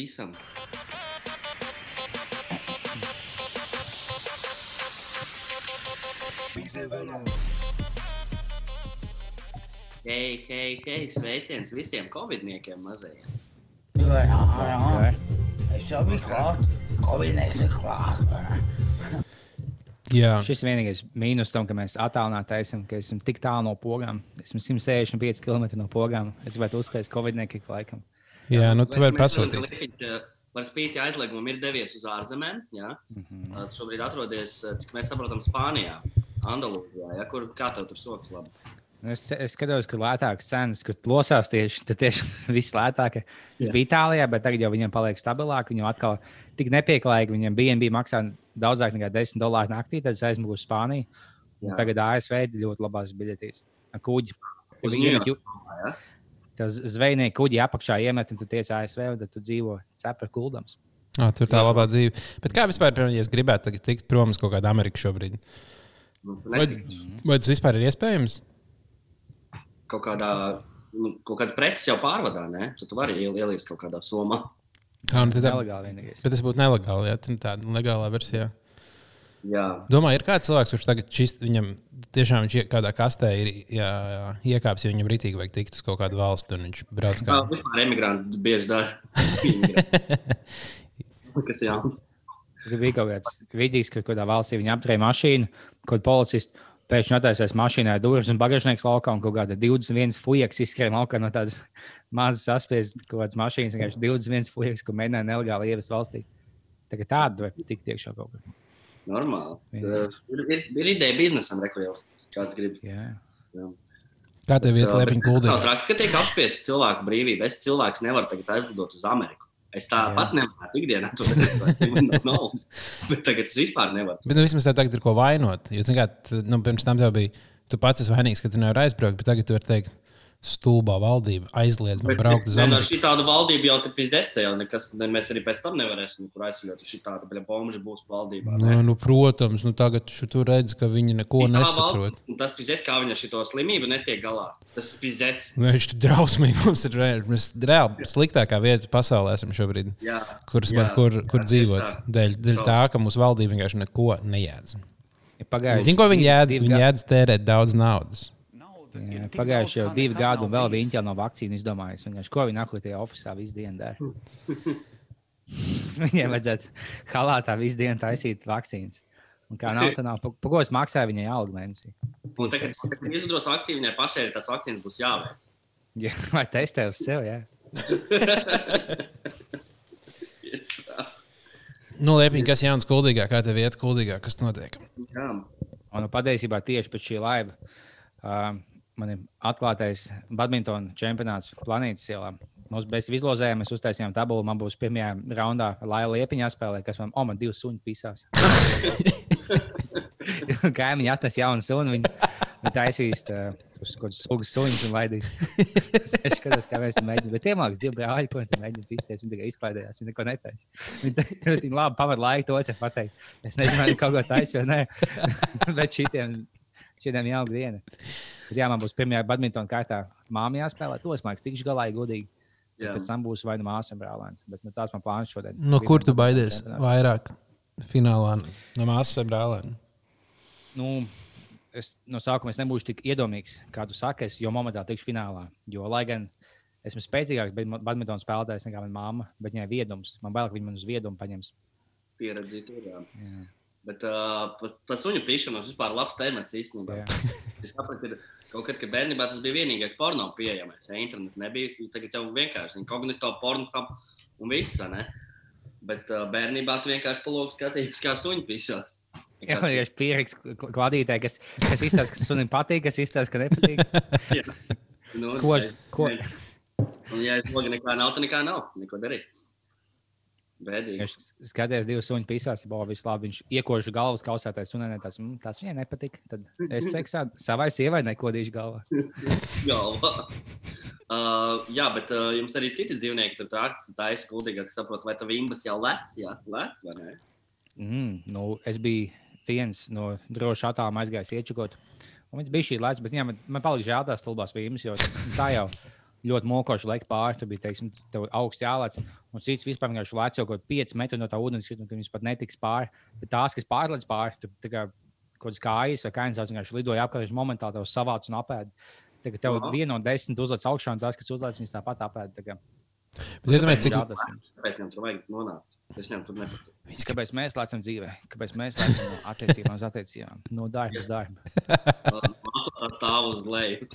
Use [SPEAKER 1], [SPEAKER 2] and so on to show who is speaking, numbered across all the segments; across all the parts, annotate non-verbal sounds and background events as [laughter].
[SPEAKER 1] Visam. Hei, hei, hei, sveiciens visiem covidniekiem mazajiem.
[SPEAKER 2] Jā, jā, jā. Es jau biju klāt. Covid ir klāt.
[SPEAKER 3] Jā,
[SPEAKER 4] Šis vienīgais mīnus tam, ka mēs attālināti esam, ka esam tik tālu no pogām. Esmu 165 km no pogām. Es gribētu uzspēt Covid-19 laikam.
[SPEAKER 3] Jā nu tu vari pasūtīt.
[SPEAKER 1] Eh, Par spīti aizliegumam ir devies uz ārzemēm. Jā. Mm. -hmm. Šobrīd atrodas, eh, cik mēs saprotam, Spānijā, Andalūzijā. Ja, kur kā tev tur sokas labi?
[SPEAKER 4] Nu, Es, es skatos, kur lētākas cenas, kur plosās tieši, tieši [laughs] viss lētāk. Es biju Itālijā, bet tagad jau viņiem paliek stabilāk. Viņam atkal tik nepieklājīgi. Viņam BNB maksā daudzāk nekā 10 dolāru naktī, tad es aizmugu uz Spāniju. Tagad ASV ir ļoti labās biļetes. Kuģi.
[SPEAKER 1] Uz Ņujorku, ja?
[SPEAKER 4] Tev zvejnieki kuģi apakšā iemet, un tu tiec ASV, un tad tu dzīvo cepra kuldams.
[SPEAKER 3] Oh, tur tā labā dzīve. Bet kā vispār, piemēram, ja es gribētu tagad tikt prom uz kaut kādu Ameriku šobrīd?
[SPEAKER 1] Nu,
[SPEAKER 3] Vai, vai tas vispār ir iespējams?
[SPEAKER 1] Kaut kādā, nu, kaut kāda preces jau pārvadā, ne? Tu, tu vari iel- ielikt kaut kādā somā.
[SPEAKER 3] Jā, nu, tad,
[SPEAKER 4] Nelegāli vienīgais.
[SPEAKER 3] bet tas būtu nelegāli, ja tā ir legālā versijā.
[SPEAKER 1] Jā,
[SPEAKER 3] Domāju, ir kāds cilvēks, kurš tagad šis, viņam tiešām viņš ie- kādā kastē ir jā, jā, iekāpis, jo viņam rītīgi vajag tikt uz kaut kādu valsti, un viņš brauc kā.
[SPEAKER 1] kā vispār emigranti bieži dara. [laughs] Kas jauns?
[SPEAKER 4] Tur bija kaut kāds vidīgs, ka kādā valstī viņi apturēja mašīnu, kad policists pēkšņi attaisīs mašīnā durvis un bagāžnieks laukā, un kaut kāda 21 fujaks izskrēja laukā no tādas [laughs] mazas saspiestas kaut kādas mašīnas. Vienkārši 21 fujaks, ko mēģināja nelegāli ievest valstī. Tagad tādu var tikt iekšā kaut kur.
[SPEAKER 1] Normāli. Ir, ir, ir ideja biznesam, re, kur jau kāds grib.
[SPEAKER 4] Jā.
[SPEAKER 1] Jā.
[SPEAKER 3] Kā tev iet lepiņu
[SPEAKER 1] Nav
[SPEAKER 3] kuldī?
[SPEAKER 1] traki, ka tiek apspiesta cilvēku brīvība. Es cilvēks nevaru tagad aizlidot uz Ameriku. Es tāpat nevaru ikdienā to darīt. Bet tagad es vispār nevaru.
[SPEAKER 3] Bet nu, vismaz tev tagad ir ko vainot. Jo, kā, nu, pirms tam tev bija, tu pats esi vainīgs, ka tu nevari aizbraukt, bet tagad tu vari teikt, stulbā valdība aizliedz man braukt uz Ameriku.
[SPEAKER 1] šī tāda valdība jau te pizdēs, te jau nekas, ne, mēs arī pēc tam nevarēsim nekur aizsļot. Šī tāda bļa bomža būs valdībā.
[SPEAKER 3] Nu, nu, protams, nu, tagad tu tur redz, ka viņi neko
[SPEAKER 1] tā
[SPEAKER 3] nesaprot.
[SPEAKER 1] valda- Tas pizdēs, kā viņa šito slimību netiek galā. Tas pizdēs.
[SPEAKER 3] Nu, Viņš ir drausmīgi. [laughs] Mums ir mēs reāli sliktākā vieta pasaulē esam šobrīd.
[SPEAKER 1] Jā.
[SPEAKER 3] Kur,
[SPEAKER 1] Jā,
[SPEAKER 3] kur, kur
[SPEAKER 1] jā,
[SPEAKER 3] dzīvot?
[SPEAKER 1] tā.
[SPEAKER 3] Dēļ, dēļ tā, ka mūsu valdība vienkārši neko nejēdz.
[SPEAKER 4] Ir Pagājuši
[SPEAKER 3] Zini, ko viņi jēdz? Viņi jēdz tērēt daudz naudas.
[SPEAKER 4] Jā, Pagājuši jau divi gadi, un vēl bija Intel no vakcīnu izdomājis. Vienkārši, ko viņi nākot tajā oficiālā visu dienu dara. [laughs] Viņiem vajadzētu halātā visu dienu taisīt vakcīnas. Un kā nav, tad nav. Pa, pa ko es maksāju viņai algu mēnesī?
[SPEAKER 1] Un tagad, kad izdodas akcija, viņai pašai tas vakcīnas būs jāveic. [laughs]
[SPEAKER 4] Jā, vai testē uz sevi? Jā. [laughs]
[SPEAKER 3] Nu, Liepiņ, kas jauns kuldīgā, kā tev iet kuldīgā, kas notiek?
[SPEAKER 1] Jā.
[SPEAKER 4] Un nu, patiesībā tieši pēc šī laiva uh, man ir atklātais badmintona čempionāts planētas ielā. Mums bija izlozējumi, mēs uztaisījām tabulu. Man būs pirmajā raundā Laila Liepiņā spēlē, kas man, oh, man divi suņi pisās. [laughs] Kaimiņi atnes jaunu sunu, viņi, viņi taisīs kaut kādus sugas suņus un laidīs. es skatos, kā mēs mēģinām. Bet mākslinieki divi brāļi, ko viņi mēģina pisties, viņi tikai izklaidējās, viņi neko netaisa. Viņi, viņi labi pavadīja laiku, to es pateicu. Es nezinu, vai viņi kaut ko taisa vai nē. [laughs] Bet šitiem, šitiem jauka diena. Tad jā, man būs pirmajā badmintona kārtā māmiņā jāspēlē. To es mākslinieks tikšu galā, ja godīgi.
[SPEAKER 1] Jā.
[SPEAKER 4] Pēc tam būs vai nu māsa vai brālēns. Bet nu, tās man plāns šodien.
[SPEAKER 3] No kur tu baidies vairāk? Finālā no māsas vai brālēna?
[SPEAKER 4] Nu, es no sākuma es nebūšu tik iedomīgs, kā tu saki, es jau momentā tikšu finālā. Jo, lai gan esmu spēcīgāks badmintona spēlētājs nekā mana mamma, bet viņai viedums. Man bail, ka viņa man uz viedumu paņems.
[SPEAKER 1] Pieredzi tur. Bet uh, par- par suņu pīšanu tas vispār labs temats īstenībā. Es saprotu, ka kaut kad, kad bērnībā tas bija vienīgais porno pieejamais. Ja internetā nebija, tagad jau vienkārši inkognito porno un viss. Bet uh, bērnībā tu vienkārši palūki skatīties, kā suņi pīsās.
[SPEAKER 4] Jā, man ir pieraksts kladītē, kas, kas izstāsta, ka sunim patīk, kas izstāsta, ka nepatīk. [laughs]
[SPEAKER 1] Nu,
[SPEAKER 4] Ko- ko-
[SPEAKER 1] Un, ja logi nekā nav, tad nekā nav. Neko darīt. Bēdīgi.
[SPEAKER 4] Viņš skatījās divas suņu pīsās, jau viss labi. Viņš iekoža galvas kausētais un tas, mm, tas viņai nepatīk. Tad es [laughs] seksā savai sievai nekodīšu galvā. [laughs]
[SPEAKER 1] galvā. Uh, jā, bet uh, jums arī citi dzīvnieki tur tādas taisa kuldīgās, kas saprot, vai tā vimbas jau lec, jā, lec vai ne?
[SPEAKER 4] Mm, nu, es biju viens no droši attālumā aizgājis iečukot. Un viņš bija šī lēca, bet jā, man, man palika žēl tās stulbās vīmas, jo tā jau ļoti mokoši lek pāri. Tur bija teiksim, tev augsts jālēc, un cits vispār vienkārši lēc jau kaut 5 metru no tā ūdens, ka viņas pat netiks pāri. Bet tās, kas pārlēc pāri, tur kā kaut kādas kājas vai kājas vienkārši lidoja apkārt, viņš momentāli tev savāc un apēd. Tagad tev
[SPEAKER 1] Aha.
[SPEAKER 4] viena no desmit uzlēc augšā, un tās, kas uzlēc, viņas tāpat apēd. Tā kā,
[SPEAKER 3] Bet cik
[SPEAKER 4] jā, tas jums.
[SPEAKER 1] Kāpēc viņam tur vajag nonākt? Es viņam tur nepatīk.
[SPEAKER 3] viņas
[SPEAKER 4] Kāpēc mēs lēcam dzīvē? Kāpēc mēs lēcam no attiecībām uz attiecībām? No darba uz darbu. [laughs]
[SPEAKER 1] Tā stāv uz leju.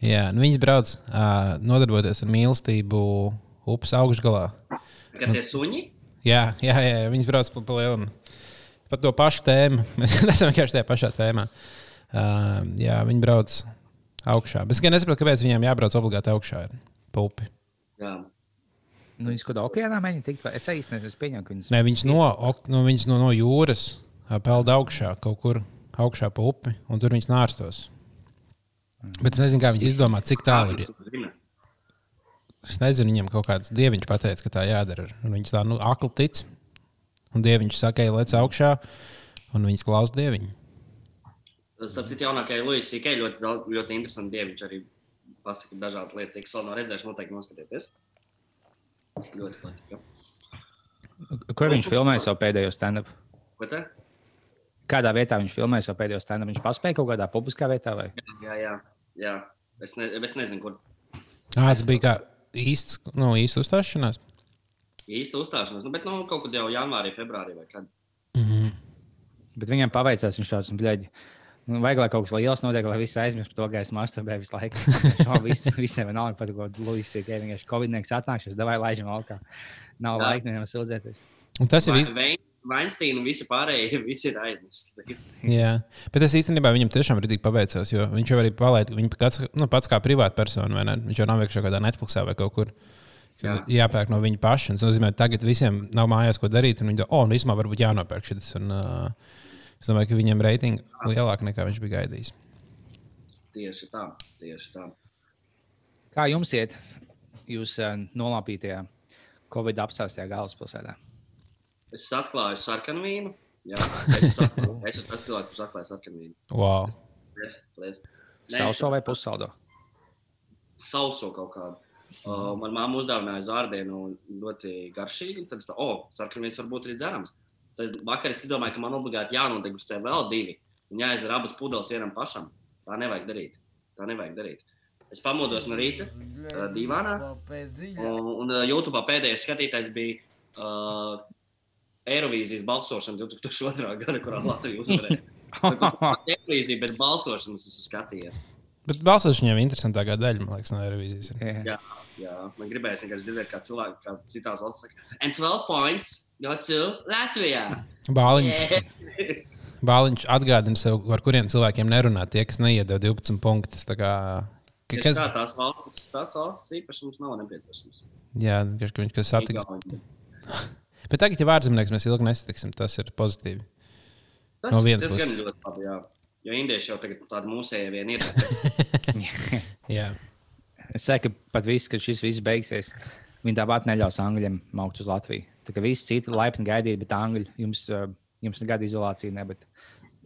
[SPEAKER 3] Jā, nu viņas brauc uh, nodarboties ar mīlestību upes augšgalā.
[SPEAKER 1] Kad tie suņi?
[SPEAKER 3] Jā, jā, jā viņas brauc pa, pa lielu. Par to pašu tēmu. [laughs] Mēs esam vienkārši tajā pašā tēmā. Uh, jā, viņi brauc augšā. Bet es gan nesaprotu, kāpēc viņiem jābrauc obligāti augšā ar pupi.
[SPEAKER 1] Jā.
[SPEAKER 4] Nu, viņas kaut kādā okeānā mēģina tikt. vai- Es īstenībā nezinu, es pieņemu, ka viņas
[SPEAKER 3] Nē, viņas no, ok, no, viņas no, no jūras peld augšā kaut kur augšā pa upi, un tur viņas nārstos. Bet es nezinu, kā viņi izdomā, cik tālu ir. Es nezinu, viņam kaut kāds dieviņš pateica, ka tā jādara. Un Viņas tā nu, akli tic. Un dieviņš saka, ej, lec augšā, un viņas klausa dieviņu.
[SPEAKER 1] Starp citu, jaunākajai Luisai Sikei ļoti, daudz- ļoti interesanti dievi. Viņš arī pasaka dažādas lietas, cik vēl nav redzējuši. Noteikti noskatieties. Ļoti patīk.
[SPEAKER 4] Kur viņš filmēja savu pēdējo stand-up? Kādā vietā viņš filmēja savu pēdējo stand-up? Viņš paspēja kaut kādā publiskā vietā vai?
[SPEAKER 1] Jā, jā. jā. Es, ne, es nezinu, kur
[SPEAKER 3] Ah, tas bija kā īsts, nu, īsts uzstāšanās.
[SPEAKER 1] īsti uzstāšanās. Nu, bet nu, kaut kad jau janvārī, februārī vai kad.
[SPEAKER 3] Mm -hmm.
[SPEAKER 4] Bet viņam paveicās, viņš tāds - bļaigi. Nu, vajag, lai kaut kas liels notiek, lai viss aizmirst par to, ka es masturbēju visu laiku. [laughs] Visu, visiem vienalga par to, ko Luisija, ka vienkārši Covid-19 atnākšas, davai laižam valkā. Nav
[SPEAKER 1] Jā.
[SPEAKER 4] laika nevienam sūdzēties.
[SPEAKER 3] Un tas ir īsti.
[SPEAKER 1] Weinstein un visi pārējie [laughs] visi ir aizmirsti. Tagad
[SPEAKER 3] Jā, bet es īstenībā viņam tiešām arī paveicos, jo viņš jau arī palaid, viņa pats, nu, pats kā privāta persona, vai ne? Viņš jau nav vienkārši kādā Netflixā vai kaut kur.
[SPEAKER 1] Jā.
[SPEAKER 3] Jā. Jāpērk no viņa paša. Tas nozīmē, ka tagad visiem nav mājās, ko darīt. un Viņi domā, oh, nu, īstenībā varbūt jānopērk šis. Un, uh, es domāju, ka viņam reitingi lielāka nekā viņš bija gaidījis.
[SPEAKER 1] tieši tā, tieši tā.
[SPEAKER 4] Kā jums iet? Jūs uh, nolāpītajā Covid apstāstajā galvaspilsētā.
[SPEAKER 1] Es atklāju sarkanu vīnu. Jā, es esmu [laughs] es esmu tas cilvēks, kurš atklāja sarkanu vīnu.
[SPEAKER 3] Wow.
[SPEAKER 4] Sauso vai pussaldo?
[SPEAKER 1] sauso kaut kādu. Uh, man māma uzdāvināja zārdienu ļoti garšīgu. un Tad es domāju, oh, sarkanīgs var būt arī dzerams. Tad vakar es domāju, ka man obligāti jānodegustē vēl divi. Un jāizdara abas pudeles vienam pašam. Tā nevajag darīt. Tā nevajag darīt. Es pamodos no rīta uh, divānā. Un, un uh, YouTube pēdējais skatītājs bija uh, Eirovīzijas balsošana 2002. [laughs] gada, kurā Latvija uzvarēja. [laughs] Eirovīzija, bet balsošanas es esmu skatījies.
[SPEAKER 3] Bet balsošana jau ir interesantākā daļa, man liekas, no revīzijas. ir.
[SPEAKER 4] Jā.
[SPEAKER 1] Jā, man gribējās vienkārši dzirdēt, kā cilvēki, kā citās valstīs saka, and 12 points go to Latvijā. [laughs]
[SPEAKER 3] Bāliņš,
[SPEAKER 1] Yeah.
[SPEAKER 3] bāliņš atgādina sev, ar kuriem cilvēkiem nerunā tie, kas neiedod 12 punktus. Tā kā, ka, kas,
[SPEAKER 1] Tā, tās valstis, tās valstis īpaši mums nav nepieciešamas.
[SPEAKER 3] jā, ka viņš kas satiks. Bet tagad, ja vārdzimnieks mēs ilgi nesatiksim, tas ir pozitīvi.
[SPEAKER 1] Tas,
[SPEAKER 3] No vienas
[SPEAKER 1] tas gan
[SPEAKER 3] puses.
[SPEAKER 1] ļoti labi, jā. Jo indieši jau tagad tādi mūsēji vien ir. [laughs]
[SPEAKER 3] Jā.
[SPEAKER 4] Es saku, ka pat viss, kad šis viss beigsies, viņi tāpat neļaus angļiem maukt uz Latviju. Tā kā visi citi laipni gaidīja, bet angļi jums, uh, jums nekāda izolācija nebūtu.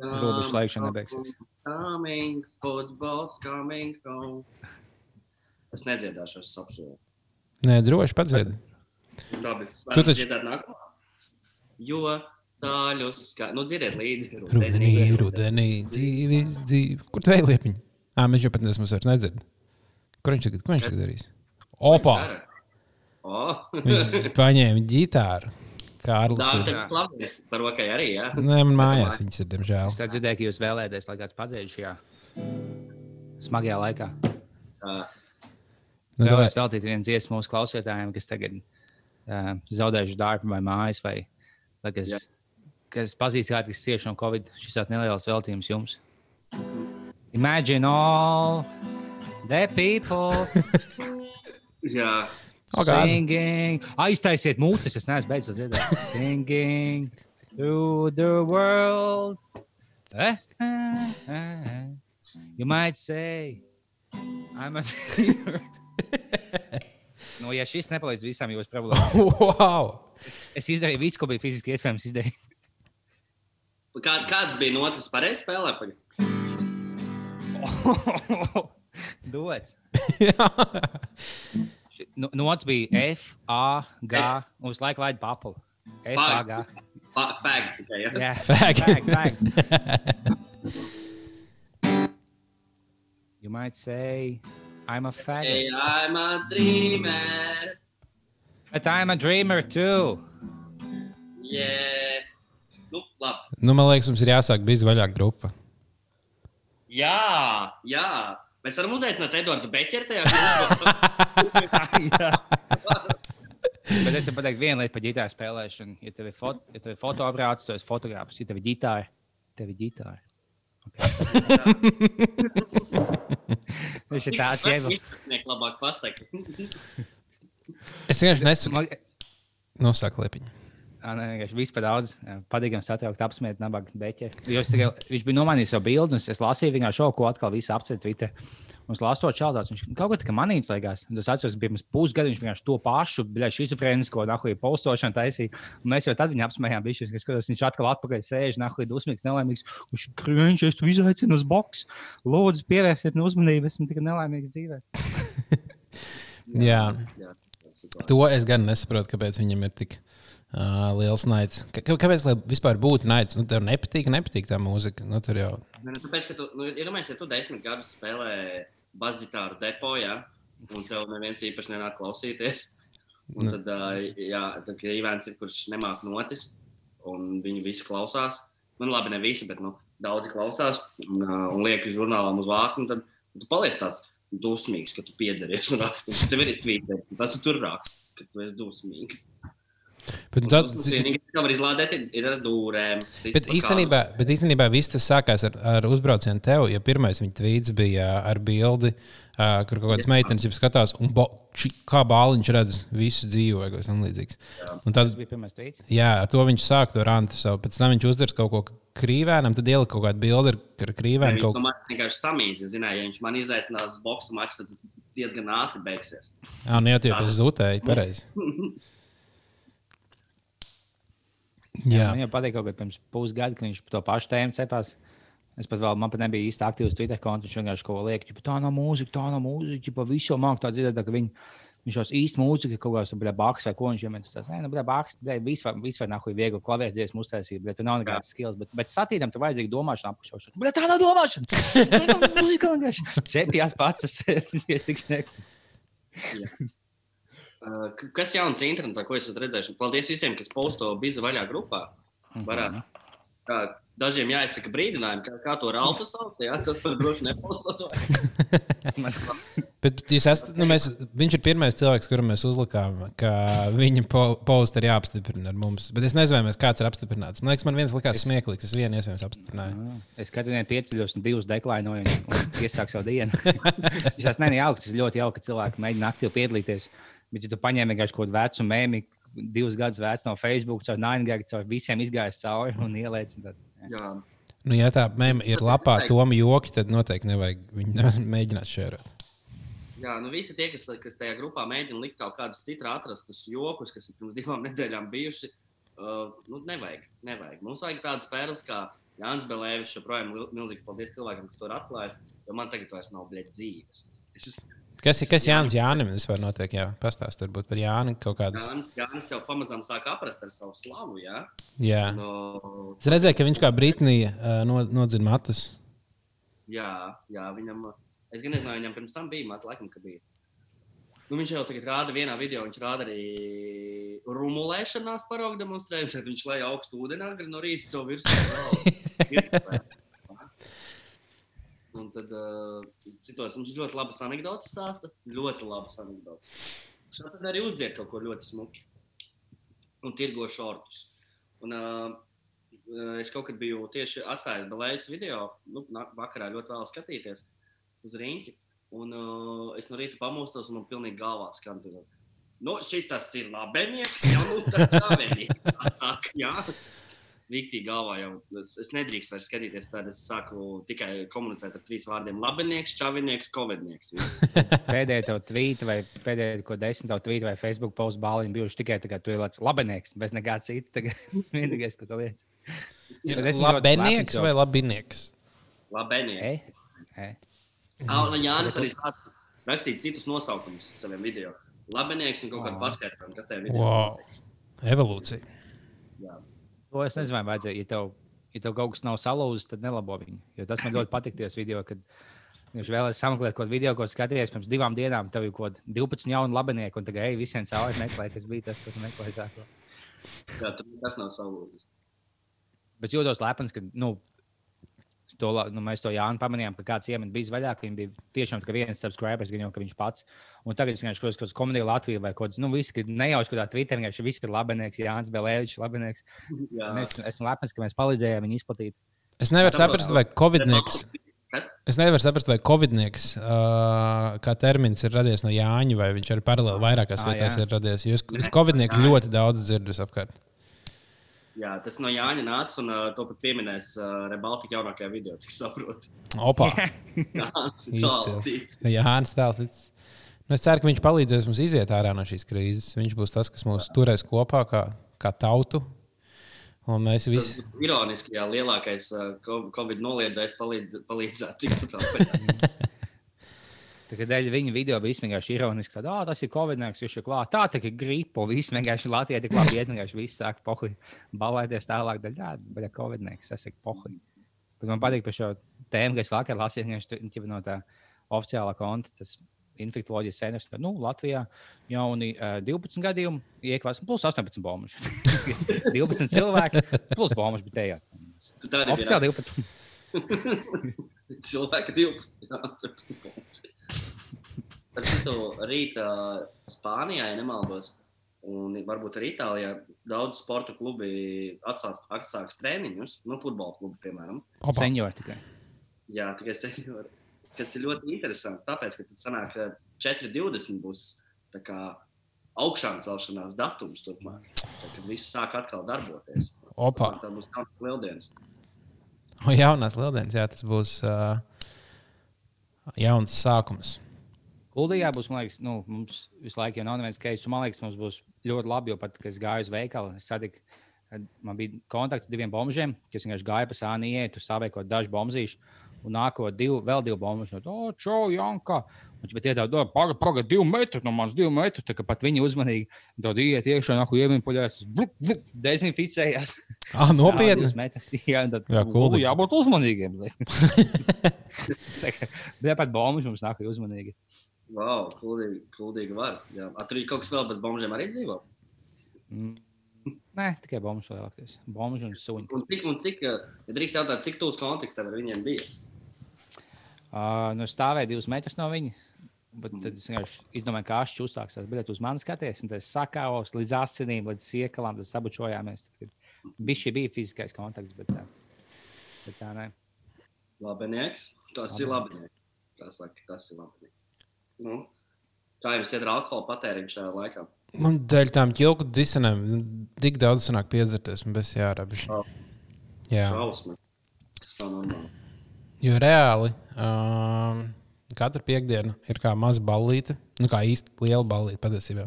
[SPEAKER 4] Robežu slēgšana nebeigsies.
[SPEAKER 1] Coming, football's coming home. Es nedziedāšu, es apsolu.
[SPEAKER 3] Nē, droši padzied.
[SPEAKER 1] Labi,
[SPEAKER 3] Tu taču-
[SPEAKER 1] nākamā. Jo tāļus, kā, nu dziediet līdzi.
[SPEAKER 3] Rudenī, rudenī, dzīvi, dzīvi. Kur tu ej, liepiņ? Ā, mēs jau pat nesam vairs nedzird. Kur viņš tagad, ko viņš tagad darīs? Opa!
[SPEAKER 1] O,
[SPEAKER 3] Viņš paņēma ģitāru. Kārlis.
[SPEAKER 1] Dāvis
[SPEAKER 3] ir-
[SPEAKER 1] ir klavies, par rokai arī, jā.
[SPEAKER 3] Nē, man [laughs] mājās viņas ir, diemžēl.
[SPEAKER 4] Es tā dzirdēju, ka jūs vēlēties, lai kāds padzēž šajā smagajā laikā.
[SPEAKER 1] Tā,
[SPEAKER 3] Nu,
[SPEAKER 4] Vēlēs
[SPEAKER 3] tā-
[SPEAKER 4] veltīt vienu dziesmu mūsu klausītājiem, kas tagad uh, zaudējuši darbu vai mājas, vai, vai kas,
[SPEAKER 1] Jā.
[SPEAKER 4] kas pazīst kādu, kas cieši no Covid. Šis tāds neliels veltījums jums. Imagine all the people [laughs]
[SPEAKER 1] jā.
[SPEAKER 3] O, gāzi.
[SPEAKER 4] singing. Aiztaisiet mutes, es neesmu beidzot dzirdēt. Singing through the world. Eh? Eh, eh, eh. You might say, I'm a [laughs] [laughs] nu, ja šis nepalīdz visām jūsu [laughs] problēmām,
[SPEAKER 3] Wow!
[SPEAKER 4] es izdarīju visu, ko bija fiziski iespējams izdarīt.
[SPEAKER 1] Kā, kāds bija notis pareizi spēlē? [laughs]
[SPEAKER 4] Dots. [laughs] Nu, Nots bija F, A, G. Visu laiku laid papulu. F, A, G.
[SPEAKER 1] Fa- Fag?
[SPEAKER 4] Jā,
[SPEAKER 3] Fag.
[SPEAKER 4] fag, fag. You might say, I'm a faggot.
[SPEAKER 1] Hey, I'm a dreamer.
[SPEAKER 4] But I'm a dreamer too.
[SPEAKER 1] Yeah. Nu, labi.
[SPEAKER 3] Nu, man liekas, mums ir jāsāk bija vaļāk grupa.
[SPEAKER 1] Jā, jā. Mēs varam uzaicināt Eduardu Beķeru tajā [laughs] grupā.
[SPEAKER 4] Bet es varu pateikt vienu lietu par ģitāru spēlēšanu. Ja tev ir, fot ja tev ir fotoaprāts, tad esi fotogrāfs. Ja tev ir ģitāra, tev ir ģitāra. Viņš ir tāds.
[SPEAKER 1] Viņš labāk pasaka.
[SPEAKER 3] Es vienkārši nesaku, nosaka liepiņu.
[SPEAKER 4] Vienkārši viss par daudz. Patīkami satraukt, apsmiet, nabaga es tikai, viņš bija nomainījis savu bildi, un es lasīju viņā šo, ko atkal visi apceļ Twitter. Un es lasot šādās, viņš kaut kā manīts liekas. Un Tas atceros, bija pirms pusgada, viņš vienkārši to pašu, bļa, šizofrēnisko, nahuja postošanu taisīja. Un mēs jau tad viņu apsmējām, bišķis, ka skatos, viņš atkal atpakaļ sēž, nahuja dusmīgs, nelaimīgs. Viņš krunč, es tu izaicinu uz boks. Lūdzu, pievērsiet man uzmanību, esmu tikai nelaimīgs dzīvē. [laughs]
[SPEAKER 3] Jā.
[SPEAKER 1] Jā, situācija.
[SPEAKER 3] To es gan nesaprotu, kāpēc viņam ir tik uh, liels naids. Kā- Kāpēc lai vispār būtu naids? Nu, tev nepatīk, nepatīk tā mūzika. Nu, tur jau.
[SPEAKER 1] Nu, tāpēc, ka tu, nu, iedomājies, ja tu desmit gadus spēlē basģitāru depo, ja, un tev neviens īpaši nenāk klausīties. Un
[SPEAKER 3] Nu.
[SPEAKER 1] tad, uh, jā, tad ir ir, kurš nemāk notis, un viņi visi klausās. Nu, labi, ne visi, bet nu, daudzi klausās un, uh, un liek žurnālām uz vāku. Tad tu paliec tāds dusmīgs, ka tu piedzeries un raksti. Tev ir tvīters, un tad tu tur raksti, ka tu esi dusmīgs.
[SPEAKER 3] Bet, tad,
[SPEAKER 1] tas vienīgais, ko var izlādēt, ir, ar dūrēm.
[SPEAKER 3] bet, īstenībā, bet īstenībā viss tas sākās ar, ar uzbraucienu tev. Jo pirmais viņa tvīts bija ar bildi, uh, kur kaut kādas meitenes jau skatās, un bo, ši, kā bāliņš redz visu dzīvi vai kaut kas tamlīdzīgs.
[SPEAKER 4] Tas bija pirmais tweets.
[SPEAKER 3] jā, ar to viņš sāk to rantu savu. Pēc tam viņš uzdara kaut ko krīvēnam, tad ielika kaut kādu bildi ar, krīvēnu.
[SPEAKER 1] Viņš
[SPEAKER 3] Kaut...
[SPEAKER 1] mākslinieks vienkārši samīs. Ja, zināja, ja viņš man izaicinās uz boxe maču, tad tas diezgan ātri beigsies.
[SPEAKER 3] Jā, nu jau tie tas zutēji, pareizi. [laughs] Jā,
[SPEAKER 4] Man jau patīk, ka pirms pusgada, kad viņš par to pašu tēmu cepās. Es pat vēl, man pat nebija īsti aktīvs Twitter konts. Viņš vienkārši kaut ko liek, ka tā nav mūzika, tā nav mūzika, ja visu māku tā dzirdēt, ka viņi, viņš jau īsti mūzika, kaut kāds tur baks vai ko viņš jau tas nē, nu, baks, viss var, vis var nahuj viegli klavēs dziesmu uztaisīt, bet tur nav nekādas skills. Bet, bet satītam tur vajadzīga domāšana apakšā. Bet tā nav domāšana. Mūzika vienkārši. Cepjās pats, es [laughs] tik sniegu.
[SPEAKER 1] K- kas jauns internetā, ko esat redzējuši? Paldies visiem, kas posto biza vaļā grupā. Varētu. Kā, dažiem jāizsaka brīdinājumi, kā, kā to Ralfu sauc. Jā, tas var droši nepostot. [laughs]
[SPEAKER 3] bet jūs esat, nu, mēs, viņš ir pirmais cilvēks, kuram mēs uzlikām, ka viņa po, posts ir jāapstiprina ar mums. Bet es nezinu, vai kāds ir apstiprināts. Man liekas, man viens likās
[SPEAKER 4] Es-
[SPEAKER 3] smieklīgs. Es vienu iespējams apstiprināju.
[SPEAKER 4] Es katru dienu pieceļos un divus deklainoju un, iesāku savu dienu. Viņš tās nejauks, tas ļoti jauki, ka cilvēki mēģina aktīvi piedalīties. Bet, ja tu paņēmi vienkārši kaut kādu vecu mēmī, divus gadus vecu no Facebook, caur Naingagu, caur visiem izgājis cauri un ieliec. Tad, jā.
[SPEAKER 1] Jā,
[SPEAKER 3] Nu, ja tā mēm ir lapā, Toma joki, tad noteikti nevajag viņu [laughs] mēģināt šērot.
[SPEAKER 1] jā, nu visi tie, kas, kas tajā grupā mēģina likt kaut kādus citus atrastus jokus, kas ir pirms divām [laughs] nedēļām bijuši, uh, nu, nevajag, nevajag. Mums vajag tādas spēles kā Jānis Belēvis, joprojām milzīgs paldies cilvēkam, kas to ir atklājis, jo man tagad vairs nav bļet dzīves. Es esmu
[SPEAKER 3] Kas ir kas Jānis Jānim? Vispār notiek, jā, pastāst varbūt par Jāni kaut kādas.
[SPEAKER 1] Jānis, Jānis jau pamazām sāk aprast ar savu slavu. Jā,
[SPEAKER 3] Jā.
[SPEAKER 1] no,
[SPEAKER 3] Es redzēju, ka viņš kā Britānija uh, no, nodzina matus.
[SPEAKER 1] jā, jā viņam, es gan nezinu, vai viņam pirms tam bija, man laikam, ka bija. Nu, viņš jau tagad rāda vienā video, viņš rāda arī rumulēšanās paraugu demonstrējumu. Tad viņš lej augstu ūdeni agri no rīta savu virsmu. [laughs] Tad uh, citos viņš ļoti labas anekdotas stāsta. Ļoti labas anekdotas. Viņš tad arī uzdzied kaut ko ļoti smuki. Un tirgo šortus. Un, uh, es kaut kad biju tieši atstājis Belējas video, nu, vakarā ļoti vēl skatīties uz rīņķi. Un uh, es no rīta pamostos, un man pilnīgi galvā skan. tas, Nu, šis ir labenieks, jau nu, tā kā. Jā. Rīktīgi galvā jau es, es nedrīkstu vairs skatīties. Tad es sāku tikai komunicēt ar trīs vārdiem - labenieks, čavinieks, covidnieks. [laughs]
[SPEAKER 4] Pēdējā tev tvīta vai pēdējā ko desmit tev tvīta vai Facebook posts bāliņi bijuši tikai ka tu esi labinieks, bez nekā cita. Tagad [laughs] tas vienīgais, ko tu liec. Lepns jau.
[SPEAKER 3] vai labinieks?
[SPEAKER 1] Labenieks.
[SPEAKER 4] Ei, ei.
[SPEAKER 1] Ah, un Jānis arī sācis rakstīt citus nosaukumus saviem video. Labinieks un kaut kāda paskaidrojuma, kas tajā video
[SPEAKER 3] Wow. Evolūcija.
[SPEAKER 1] Jā.
[SPEAKER 4] To es nezinu, vai vajadzēja. Ja tev, ja tev kaut kas nav salūzis, tad nelabo viņu. Jo tas man ļoti patīk tajos video, kad viņš vēlēs sameklēt kaut kādu video, ko skatījies pirms divām dienām. Tev ir kaut kādi 12 jauni labinieki, un tagad ej visiem cauri meklēt, kas bija tas, ko tu meklēji. sākumā.
[SPEAKER 1] Jā, tas nav salūzis.
[SPEAKER 4] Bet jūtos lepns, ka nu, to, nu, mēs to Jānu pamanījām, ka kāds iemet bija vaļāk. Viņam bija tiešām tikai viens subscribers, gan jau ka viņš pats. Un tagad es vienkārši skatos, kas komēdija Latvijā vai kaut kas, nu, visi, nejauši kādā Twitterī, vienkārši viss ir labinieks, Jānis Belēvičs, labinieks.
[SPEAKER 1] Jā.
[SPEAKER 4] Un Es esmu lepns, ka mēs palīdzējām viņu izplatīt.
[SPEAKER 3] Es nevaru saprast, vai Covidnieks.
[SPEAKER 1] Kas?
[SPEAKER 3] Es nevaru saprast, vai Covidnieks uh, kā termins ir radies no Jāņa, vai viņš arī paralēli vairākās
[SPEAKER 4] Ā,
[SPEAKER 3] vietās
[SPEAKER 4] jā.
[SPEAKER 3] ir radies. Jo es, es Covidnieku ļoti daudz dzirdu apkārt.
[SPEAKER 1] Jā, tas no Jāņa nāca, un uh, to pat pieminēs uh, Rebaltika jaunākajā video, cik saprotu.
[SPEAKER 3] Opa!
[SPEAKER 1] Jā. [laughs]
[SPEAKER 3] Jānis Tēls. Nu, es ceru, ka viņš palīdzēs mums iziet ārā no šīs krīzes. Viņš būs tas, kas mūs turēs kopā kā, kā tautu. Un mēs visi.
[SPEAKER 1] ironiski, ja lielākais uh, co- Covid noliedzējs palīdz, palīdzētu tik tālu.
[SPEAKER 4] Tagad [laughs] dēļ viņa video bija vienkārši ironiski. Tad, ah, tas ir Covid, viņš ir klāts. Tā kā gripa, viss vienkārši Latvijā tik labi iet, vienkārši viss sāk pohi. Balēties tālāk, daļā, jā, bet Covid, tas ir pohi. Bet man patīk par šo tēmu, ka es vakar lasīju vienkārši no tā oficiālā konta. Tas infektuoloģijas centrs, ka nu, Latvijā jauni uh, 12 gadījumi, iekvās plus 18 bombuļi. 12 cilvēki plus [laughs] bombuļi bija tajā. Oficiāli 12.
[SPEAKER 1] Cilvēki 12. Jā, 18. Par citu rītā Spānijā, ja nemaldos, un varbūt arī Itālijā, daudz sporta klubi atsāks, atsāks treniņus, nu, futbola klubi, piemēram.
[SPEAKER 4] Seniori tikai.
[SPEAKER 1] Jā, tikai seniori. Kas ir ļoti interesanti, tāpēc, ka tas sanāk, ka 4.20 būs tā kā augšām celšanās datums turpmāk. Tad, viss sāk atkal darboties.
[SPEAKER 3] Opa!
[SPEAKER 1] Tā būs jaunas lieldienas.
[SPEAKER 3] O, jaunās lieldienas, jā, tas būs uh, jauns sākums.
[SPEAKER 4] Kuldijā būs, man liekas, nu, mums visu laiku jau nav nevienas keisis. Man liekas, mums būs ļoti labi, jo pat, kad es gāju uz veikalu, es satiku, man bija kontakts ar diviem bombžiem, kas vienkārši gāja pa sāni iet, tur stāvēja kaut daži bombzīši. Un nākot divi, vēl divi bombuļi. No, oh, čau, Janka! Viņš bet iedod, pagaidi, pagaidi, divi metri no manas, divi metri. Tā kā pat viņi uzmanīgi dod iet iekšā, nāku iemīļoties, dezinficējās. [laughs]
[SPEAKER 3] Ah, nopietni!
[SPEAKER 4] Metras. [laughs] Jā, tad,
[SPEAKER 3] Jā, kuldīgs.
[SPEAKER 4] jābūt uzmanīgiem. [laughs] Tā kā- Bet pat bombuļi mums nāk uzmanīgi.
[SPEAKER 1] Wow, kuldīgi, kuldīgi var. Jā. A, tur ir kaut kas vēl, bet bombžiem arī dzīvo.
[SPEAKER 4] Mm. Nē, tikai bombuļs lielākais. Bombuļs un suņi.
[SPEAKER 1] Un cik, un cik, ja drīkst jautāt, cik tūs kontekstam ar viņiem bija?
[SPEAKER 4] Uh, nu, stāvēja divus metrus no viņa. Bet tad es vienkārši izdomāju, kā viņš uzsāksies. Bet uz manis skaties, un tas sakāvos līdz asinīm, līdz siekalām, tad sabučojāmies. Tad, kad bija šī bija fiziskais kontakts, bet tā, bet tā nē.
[SPEAKER 1] Labinieks. Tas ir labinieks. Tas, tas ir labinieks. Nu, kā jums iet ar alkohola patēriņu šajā laikā?
[SPEAKER 3] Man dēļ tām ķilku disenēm tik daudz sanāk piedzerties, man bez jārābiši.
[SPEAKER 1] Oh.
[SPEAKER 3] Jā,
[SPEAKER 1] Šausmas. Tas nav normāli.
[SPEAKER 3] jo reāli um, katru piekdienu ir kā maza ballīte, nu kā īsti liela ballīte patiesībā.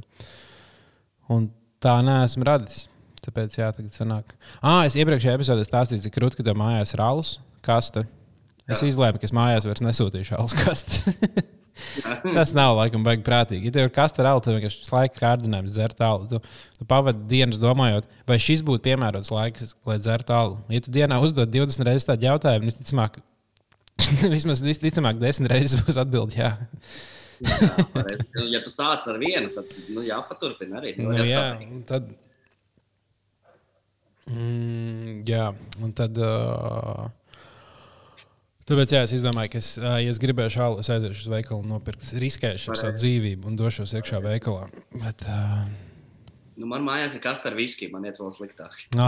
[SPEAKER 3] Un tā neesmu radis. Tāpēc, jā, tagad sanāk. Ah, es iepriekšējā epizodē stāstīju, cik krūti, ka tev mājās ir alus kaste. Es
[SPEAKER 1] Jā.
[SPEAKER 3] izlēmu, ka es mājās vairs nesūtīšu alus kaste. [laughs] Tas nav laikam baigi prātīgi. Ja tev ir kasta ar alu, tad vienkārši laiku kārdinājums dzert alu. Tu, tu pavadi dienas domājot, vai šis būtu piemērots laiks, lai dzertu alu. Ja tu dienā uzdod 20 reizes tādu jautājumu, visticamāk, [laughs] vismaz visticamāk, 10 reizes būs atbildi. Jā,
[SPEAKER 1] Jā, pareizi. ja tu sāc ar vienu, tad nu, jāpaturpina arī.
[SPEAKER 3] nu, jā un tad. Mm, jā, un tad. Uh, Tāpēc jā, es izdomāju, ka, es, ja es gribēšu alu, es aiziešu uz veikalu un nopirkšu. Riskēšu ar savu dzīvību un došos iekšā veikalā. Bet, uh,
[SPEAKER 1] Nu, man mājās ir kas ar viskiju, man iet vēl sliktāk.
[SPEAKER 3] no.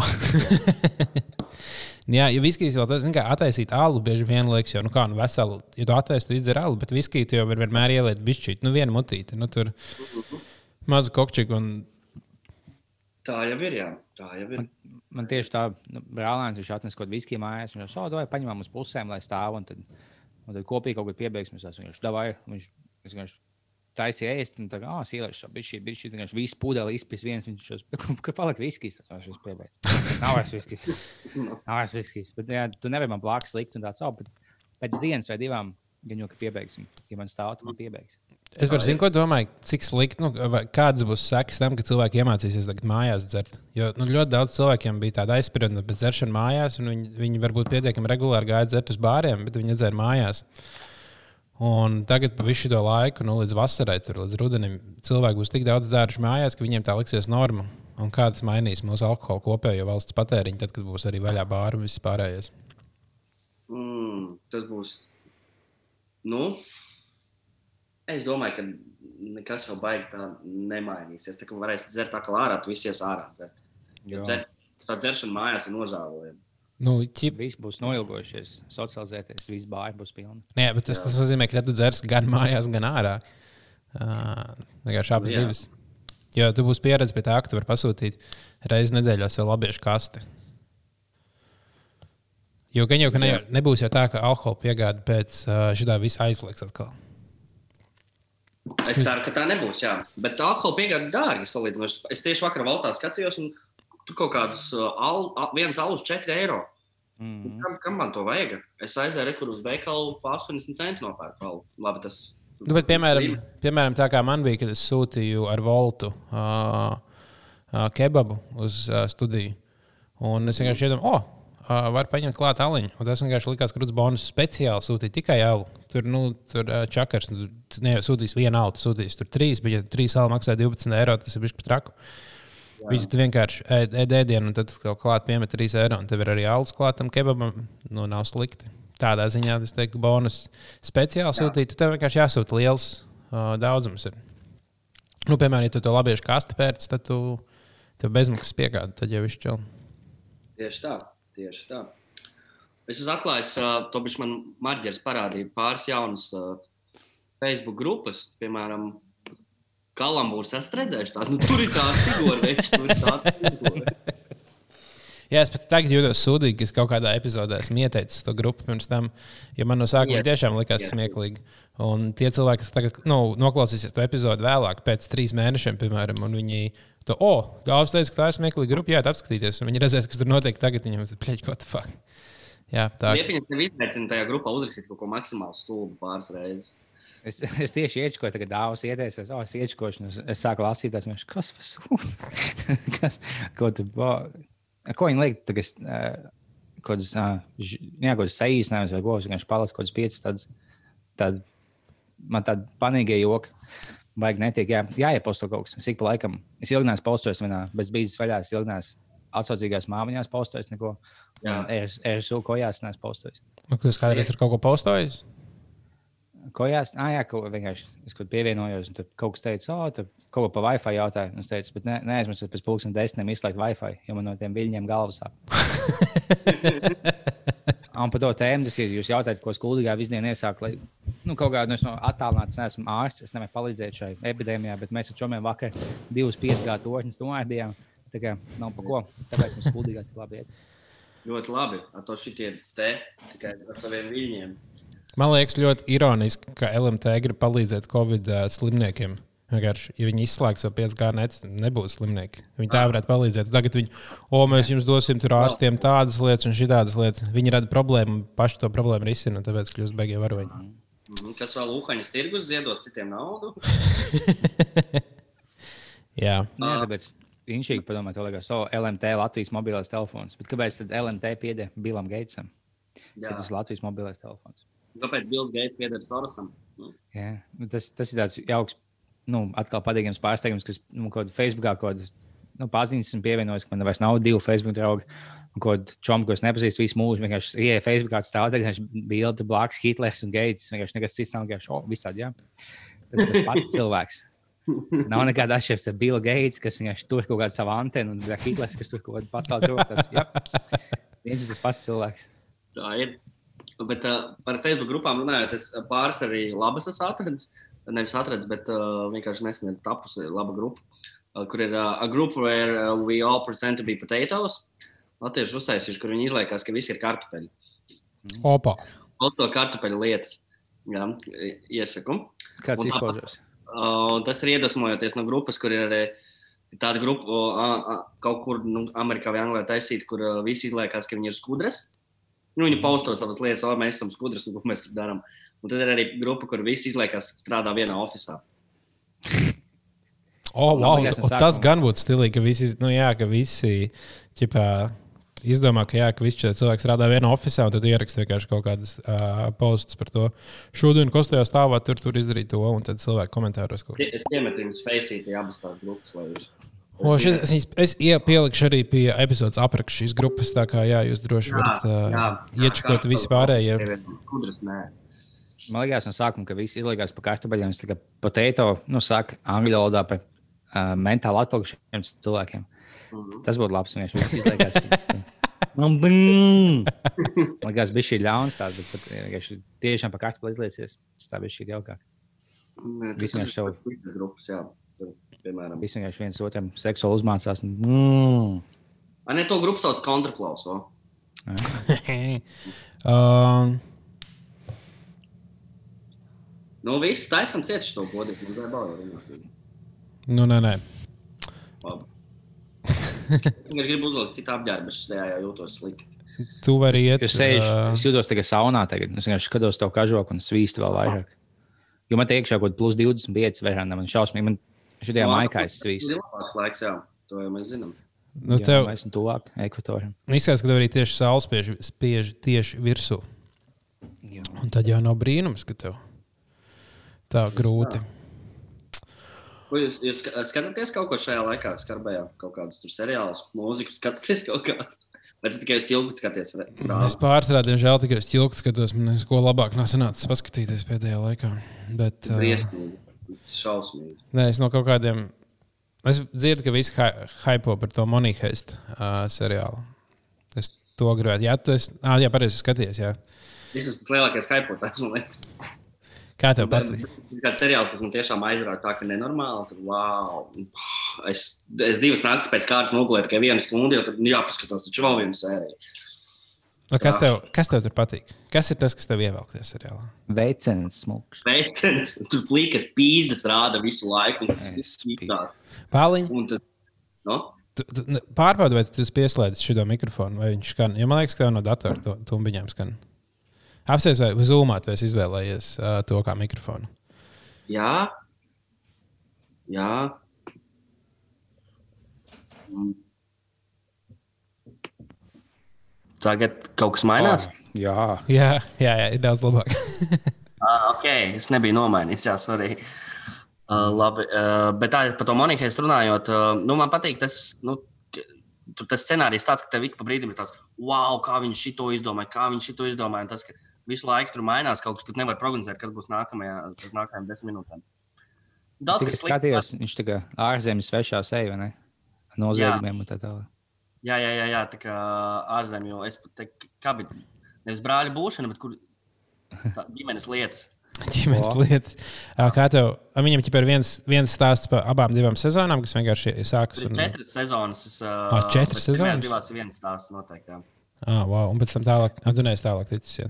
[SPEAKER 3] [laughs] jā, ja viskijas vēl tas, kā attaisīt alu, bieži vien liekas, jau nu kā, nu veselu, ja tu attaisi, tu izdzer alu, bet viskiju tu jau var vienmēr ieliet bišķīt, nu vienu mutīti, nu tur mazu kokčiku un
[SPEAKER 1] Tā jau ir, jā. Tā jau ir.
[SPEAKER 4] Man tieši tā, nu, brālēns viņš atnesa kaut kādu viskiju mājās. Viņš jau tādā veidā paņēma uz pusēm, lai stāv un tad, un tad kopīgi kaut kur piebeigsimies. Viņš davai, viņš, viņš, viņš taisīja ēst, un tā kā, ah, ielaiž šo bišķi, bišķi, viņš visu pudeli izpīs viens, viņš šos, [laughs] ka palika viskijas, tas viņš piebeidz. Nav vairs viskijas. Nav vairs viskijas. Bet, jā, tu nevari man blāks likt un tāds, oh, bet pēc dienas vai divām, gan jau, ka piebeigsim. Ja man stāv, tad man piebeigs.
[SPEAKER 3] Es par zinu, ko domāju, cik slikti, nu, kādas būs sekas tam, ka cilvēki iemācīsies tagad mājās dzert. Jo nu, ļoti daudz cilvēkiem bija tāda aizsprieduma pēc dzeršana mājās, un viņi, viņi varbūt pietiekami regulāri gāja dzert uz bāriem, bet viņi dzēra mājās. Un tagad pa visu šo laiku, nu, līdz vasarai, tur, līdz rudenim, cilvēki būs tik daudz dzēruši mājās, ka viņiem tā liksies norma. Un kā tas mainīs mūsu alkohola kopējo valsts patēriņu, tad, kad būs arī vaļā bāra un viss pārējais.
[SPEAKER 1] Mm, tas būs. Nu, es domāju, ka nekas jau baigi tā nemainīsies. Tā kā varēs dzert tā kā ārā, tu visies ārā dzert. Dzer, tā dzeršana mājās ir nožēlojama.
[SPEAKER 3] Nu, ķip,
[SPEAKER 4] Viss būs noilgojušies, socializēties, viss bāja būs pilna.
[SPEAKER 3] nē, bet tas, tas nozīmē, ka tu dzersi gan mājās, gan ārā. Uh, Vienkārši abas
[SPEAKER 1] Jā.
[SPEAKER 3] divas. Jo tu būsi pieredzējis pie tā, ka tu vari pasūtīt reizes nedēļā sev labiešu kasti. Jo gan jau, ka ne,
[SPEAKER 1] Jā.
[SPEAKER 3] nebūs jau tā, ka alkohola piegāde pēc uh, šitā visa aizliegts atkal.
[SPEAKER 1] Es ceru, ka tā nebūs. Jā. Bet alkohola piegāde dārga salīdzinot. Es- tieši vakar valtā skatījos, un tur kaut kādus uh, al, al, viens alus 4 eiro.
[SPEAKER 4] Mm.
[SPEAKER 1] Kam, kam man to vajag? Es aizēju rekur uz veikalu pa 80 centu nopērku. Labi, tas
[SPEAKER 3] Nu, bet, piemēram, piemēram, tā kā man bija, kad es sūtīju ar Voltu uh, uh, kebabu uz uh, studiju. Un es vienkārši iedomājos, oh, uh, var paņemt klāt aliņu. Un tas vienkārši likās, ka Ruds Bonus speciāli sūtīja tikai alu. Tur, nu, tur uh, čakars, nu, tu ne jau sūtīs vienu alu, tu sūtīs tur trīs, bet ja trīs alu maksā 12 eiro, tas ir bijis pat traku. Viņš vienkārši ēd ēd ēdienu, un tad kaut klāt piemet 3 eiro, un tev ir arī alus klātam kebabam. Nu, nav slikti. Tādā ziņā tas teiktu, bonus speciāli sūtīt. Tev vienkārši jāsūta liels uh, daudzums. Ir. Nu, piemēram, ja tu to labiešu kasti pērc, tad tu tev bezmaksas piegādi, tad jau čel.
[SPEAKER 1] Tieši tā, tieši tā. Es esmu atklājis, to viņš man Marģers parādīja pāris jaunas Facebook grupas, piemēram, Kalambūrs. Esat redzējuši tādu, nu, tur ir tā figūra, viņš tur ir tāda figūra. [laughs]
[SPEAKER 3] Jā, es pat tagad jūtos sūdīgi, ka es kaut kādā epizodē esmu ieteicis to grupu pirms tam, jo man no sākuma tiešām likās
[SPEAKER 1] Jā.
[SPEAKER 3] smieklīgi. Un tie cilvēki, kas tagad nu, noklausīsies to epizodu vēlāk, pēc trīs mēnešiem, piemēram, un viņi to, oh, Dāvs teica, ka tā ir smieklīga grupa, jā, apskatīties. Un viņi redzēs, kas tur notiek tagad, viņiem ir plēķi, ko tu fuck. Jā, tā ir.
[SPEAKER 1] Liepiņas tev izteicina tajā grupā uzrakstīt kaut ko maksimāli stulbu pāris reizes.
[SPEAKER 4] Es, es tieši iečkoju, tagad dāvāts ieteicies, oh, es iečkošu, es, es sāku lasīt, tās mēs, kas tas [laughs] ir? Kas, ko tu, bo, ko viņi liek, tagad, uh, kaut kādas, uh, jā, kaut kādas saīsinājumus vai ko, es vienkārši palasu kaut kādas piecas tādas, tād, man tāda panīgie joki. Vajag netiek, jā, jāieposto kaut kas. Es ik pa laikam, es ilgi neesmu postojis vienā, bez bīzes vaļā, es ilgi neesmu atsaucīgās māmiņās postojis neko. ESU kojās neesmu postojis.
[SPEAKER 3] Nu, Jūs kādreiz tur kaut ko postojat?
[SPEAKER 4] Kojās, ah, jā, kaut, vienkārši es kaut kā pievienojos, un tur kaut kas teica, oh, tur kaut ko pa Wi-Fi jautāja. Es teicu, bet ne, neaizmirstiet pēc pusdienas desmitiem izslēgt Wi-Fi, jo man no tiem viļņiem galvas sāp. [laughs] un par to tēmu tas ir. Jūs jautājat, ko skuldīgā visdienā iesākt, lai nu, kaut kādā no attālināts, neesmu ārsts, es nevaru palīdzēt šai epidēmijai, bet mēs ar čomiem vakar divus piecgādu torņus noēdījām. Tā kā nav pa ko, tāpēc mums skuldīgā tik labi iet.
[SPEAKER 1] Ļoti labi. Ar to šitie te tikai ar saviem viļņiem.
[SPEAKER 3] Man liekas, ļoti ironiski, ka LMT grib palīdzēt Covid uh, slimniekiem. Vienkārši, ja viņi izslēgs jau 5 gadu, nebūs slimnieki. Viņi tā varētu palīdzēt. Tagad viņi, o, mēs jums dosim tur ārstiem tādas lietas un šitādas lietas. Viņi rada problēmu, paši to problēmu risina, tāpēc kļūst beigie varoņi.
[SPEAKER 1] Mhm. Kas vēl Uhaņas tirgus ziedos citiem naudu? [laughs]
[SPEAKER 3] Jā,
[SPEAKER 4] Jā, tāpēc viņš ir padomājis, ka liekas, oh, LMT Latvijas mobilais telefons. Bet kāpēc tad LMT pieder Bilam Geitsam?
[SPEAKER 1] Jā.
[SPEAKER 4] Tas ir Latvijas mobilais telefons.
[SPEAKER 1] Kāpēc Bills Gates pieder Sorosam? Nu,
[SPEAKER 4] Jā, nu, tas, tas ir tāds jauks, nu, atkal patīkams pārsteigums, kas nu, kaut kādā Facebookā kaut kādā nu, paziņas esmu pievienojis, ka man vairs nav divu Facebook draugu. Un ko čomu, ko es nepazīstu, visu mūžu vienkārši ienāca Facebookā, stāv tā, vienkārši bilde, blakus Hitlers un Gates. Vienkārši nekas cits nav vienkārši, oh, visādi, jā. Tas ir tas pats [laughs] cilvēks. Nav nekāda atšķirība ar Billu Gates, kas vienkārši tur kaut kādu savu antenu, un Hitlers, kas tur kaut kādu pacēlu rokas. Viņš ir tas pats cilvēks.
[SPEAKER 1] Tā ir. Bet uh, par Facebook grupām runājot, es uh, pāris arī labas esmu atradis. Nevis atradis, bet uh, vienkārši nesen ir tapusi laba grupa, uh, kur ir uh, a group where uh, we all pretend to be potatoes. Latvieši uztaisījuši, kur viņi izliekās, ka visi ir kartupeļi.
[SPEAKER 3] opa.
[SPEAKER 1] Auto kartupeļu lietas. Jā, iesaku.
[SPEAKER 4] Kāds
[SPEAKER 1] Un
[SPEAKER 4] izpaužas?
[SPEAKER 1] Uh, tas ir iedvesmojoties no grupas, kur ir arī tāda grupa, uh, uh, kaut kur nu, Amerikā vai Anglijā taisīta, kur uh, visi izliekās, ka viņi ir skudras. Nu, viņi pausto savas lietas, o, mēs esam skudras un ko mēs tur darām. Un tad ir arī grupa, kur visi izliekas strādā vienā oficiālā.
[SPEAKER 3] Oh, wow, tas gan būtu stilīgi, ka visi, nu, jā, ka visi ķipā, izdomā, ka, jā, ka visi cilvēki strādā vienā oficiālā, un tad ieraksta vienkārši kaut kādas uh, postus par to. Šodien kostajā stāvā tur, tur izdarīja to, un tad cilvēki komentāros kaut ko.
[SPEAKER 1] Es iemetu jums feisīti abas tās grupas, lai jūs.
[SPEAKER 3] O, šis, es, es ie- pielikšu arī pie epizodes apraksta šīs grupas, tā kā jā, jūs droši varat uh, iečakot visi pārējie.
[SPEAKER 1] Skudras, nē.
[SPEAKER 4] Man liekas, no sākuma, ka visi izlīgās par kartupeļiem. Es tikai potato, nu, saka, angļu valodā par uh, mentāli atpalikušiem cilvēkiem.
[SPEAKER 1] Mhm.
[SPEAKER 4] Tas būtu labs. Izlīgās. Nu, bing! Man liekas, bija šī ļauns tāds, bet pat, vienkārši tiešām par kartupeļu izlīdzies. Tas tā bija šī jaukāk.
[SPEAKER 1] Nē,
[SPEAKER 4] Visi
[SPEAKER 1] Piemēram.
[SPEAKER 4] Visi vienkārši viens otram seksuāli uzmācās. un, Mm.
[SPEAKER 1] A, ne, to grupu sauc kontraflows. o. [laughs]
[SPEAKER 3] um,
[SPEAKER 1] Nu, viss taisam cieši to godīgi. Baudīt runāt.
[SPEAKER 3] nu, nē, nē.
[SPEAKER 1] Labi. Viņa grib uzlikt citu apģērbu, bet šajā jau jūtos slikti.
[SPEAKER 3] Tu vari iet.
[SPEAKER 4] Es, sēžu,
[SPEAKER 3] ā,
[SPEAKER 4] es jūtos tikai saunā, tagad. es vienkārši skatos to kažoku un svīstu vēl vairāk. Jo man te iekšā kaut kāda plus 25 vērāna, man šausmīgi. Man šajā maikā es svīstu.
[SPEAKER 1] Tas ir labāks laiks, jā. To jau mēs zinām.
[SPEAKER 3] Nu, tev
[SPEAKER 4] Mēs esam tuvāk ekvatoram.
[SPEAKER 3] izskatās, ka tev arī tieši saules spiež, spiež tieši virsū.
[SPEAKER 4] Jā.
[SPEAKER 3] Un tad jau nav brīnums, ka tev tā grūti.
[SPEAKER 1] Ko Jūs, jūs ska- skatāties kaut ko šajā laikā, skarbējā, kaut kādus tur seriālus, mūziku, skatāties kaut kādu. Vai tu tikai uz tiltu skaties? vai-
[SPEAKER 3] Es
[SPEAKER 1] brāli?
[SPEAKER 3] pārstrādāju, diemžēl tikai uz ķilku skatos. Man neko labāk nav sanācis paskatīties pēdējā laikā. Bet, uh.
[SPEAKER 1] Šausmīgi.
[SPEAKER 3] nē, es no kaut kādiem. Es dzirdu, ka visi hy- hypo par to Monīheist uh, seriālu. Es to gribētu. Jā, tu esi. Ah, jā, pareizi skaties. Jā.
[SPEAKER 1] Tas ir tas lielākais hypotēts, man liekas.
[SPEAKER 3] Kā tev patīk?
[SPEAKER 1] Kāds seriāls, kas man tiešām aizrauja tā, ka nenormāli. Tad, wow. es, es divas naktis pēc kārtas nogulēju tikai vienu stundu, jo tur jāpaskatās, taču vēl viena sērija.
[SPEAKER 3] Nu, kas, tev, kas tev tur patīk? Kas ir tas, kas tev ievelk tajā seriālā?
[SPEAKER 4] Veicens, smūgs.
[SPEAKER 1] Veicens, tur plīkas pīzdas rāda visu laiku.
[SPEAKER 4] Es
[SPEAKER 1] un tad, no?
[SPEAKER 3] tu, tu, ne- pārbaudi, vai tu esi pieslēdzis šo mikrofonu, vai viņš skan. Ja man liekas, ka tev no datora to- tumbiņām skan. Apsies, vai uz Zoomā tu esi izvēlējies uh, to kā mikrofonu.
[SPEAKER 1] Jā, jā. Mm. Tagad kaut kas mainās.
[SPEAKER 4] Jā,
[SPEAKER 3] Jā, jā, jā ir daudz labāk. [laughs]
[SPEAKER 1] Ah, ok, es nebiju nomainījis, jā, sorry. Uh, labi, uh, bet tā, par to Moniku runājot, uh, nu, man patīk tas, nu, tas scenārijs tāds, ka tev ik pa brīdim ir tāds, wow, kā viņš to izdomāja, kā viņš to izdomāja. un Tas, ka visu laiku tur mainās kaut kas, tu nevari prognozēt, kas būs nākamajā, pēc nākamajām desmit minūtēm. Daudz
[SPEAKER 4] cik
[SPEAKER 1] kas
[SPEAKER 4] skatījos, viņš tā kā ārzemju svešā seja, vai ne? Noziegumiem un tā tālāk.
[SPEAKER 1] Jā, jā, jā, jā tā kā ārzemju, es pat teiktu, kā bija nevis brāļa būšana, bet kur tā, ģimenes lietas. [laughs]
[SPEAKER 3] ģimenes
[SPEAKER 4] O.
[SPEAKER 3] lietas. Kā tev? Viņam ir viens, viens stāsts par abām divām sezonām, kas vienkārši sākas. Un...
[SPEAKER 1] četras sezonas. Es,
[SPEAKER 3] Ah, četras sezonas?
[SPEAKER 1] Divās ir viens stāsts noteikti. jā.
[SPEAKER 3] Ah, wow. Un pēc tam tālāk, neesi tālāk ticis. Jā.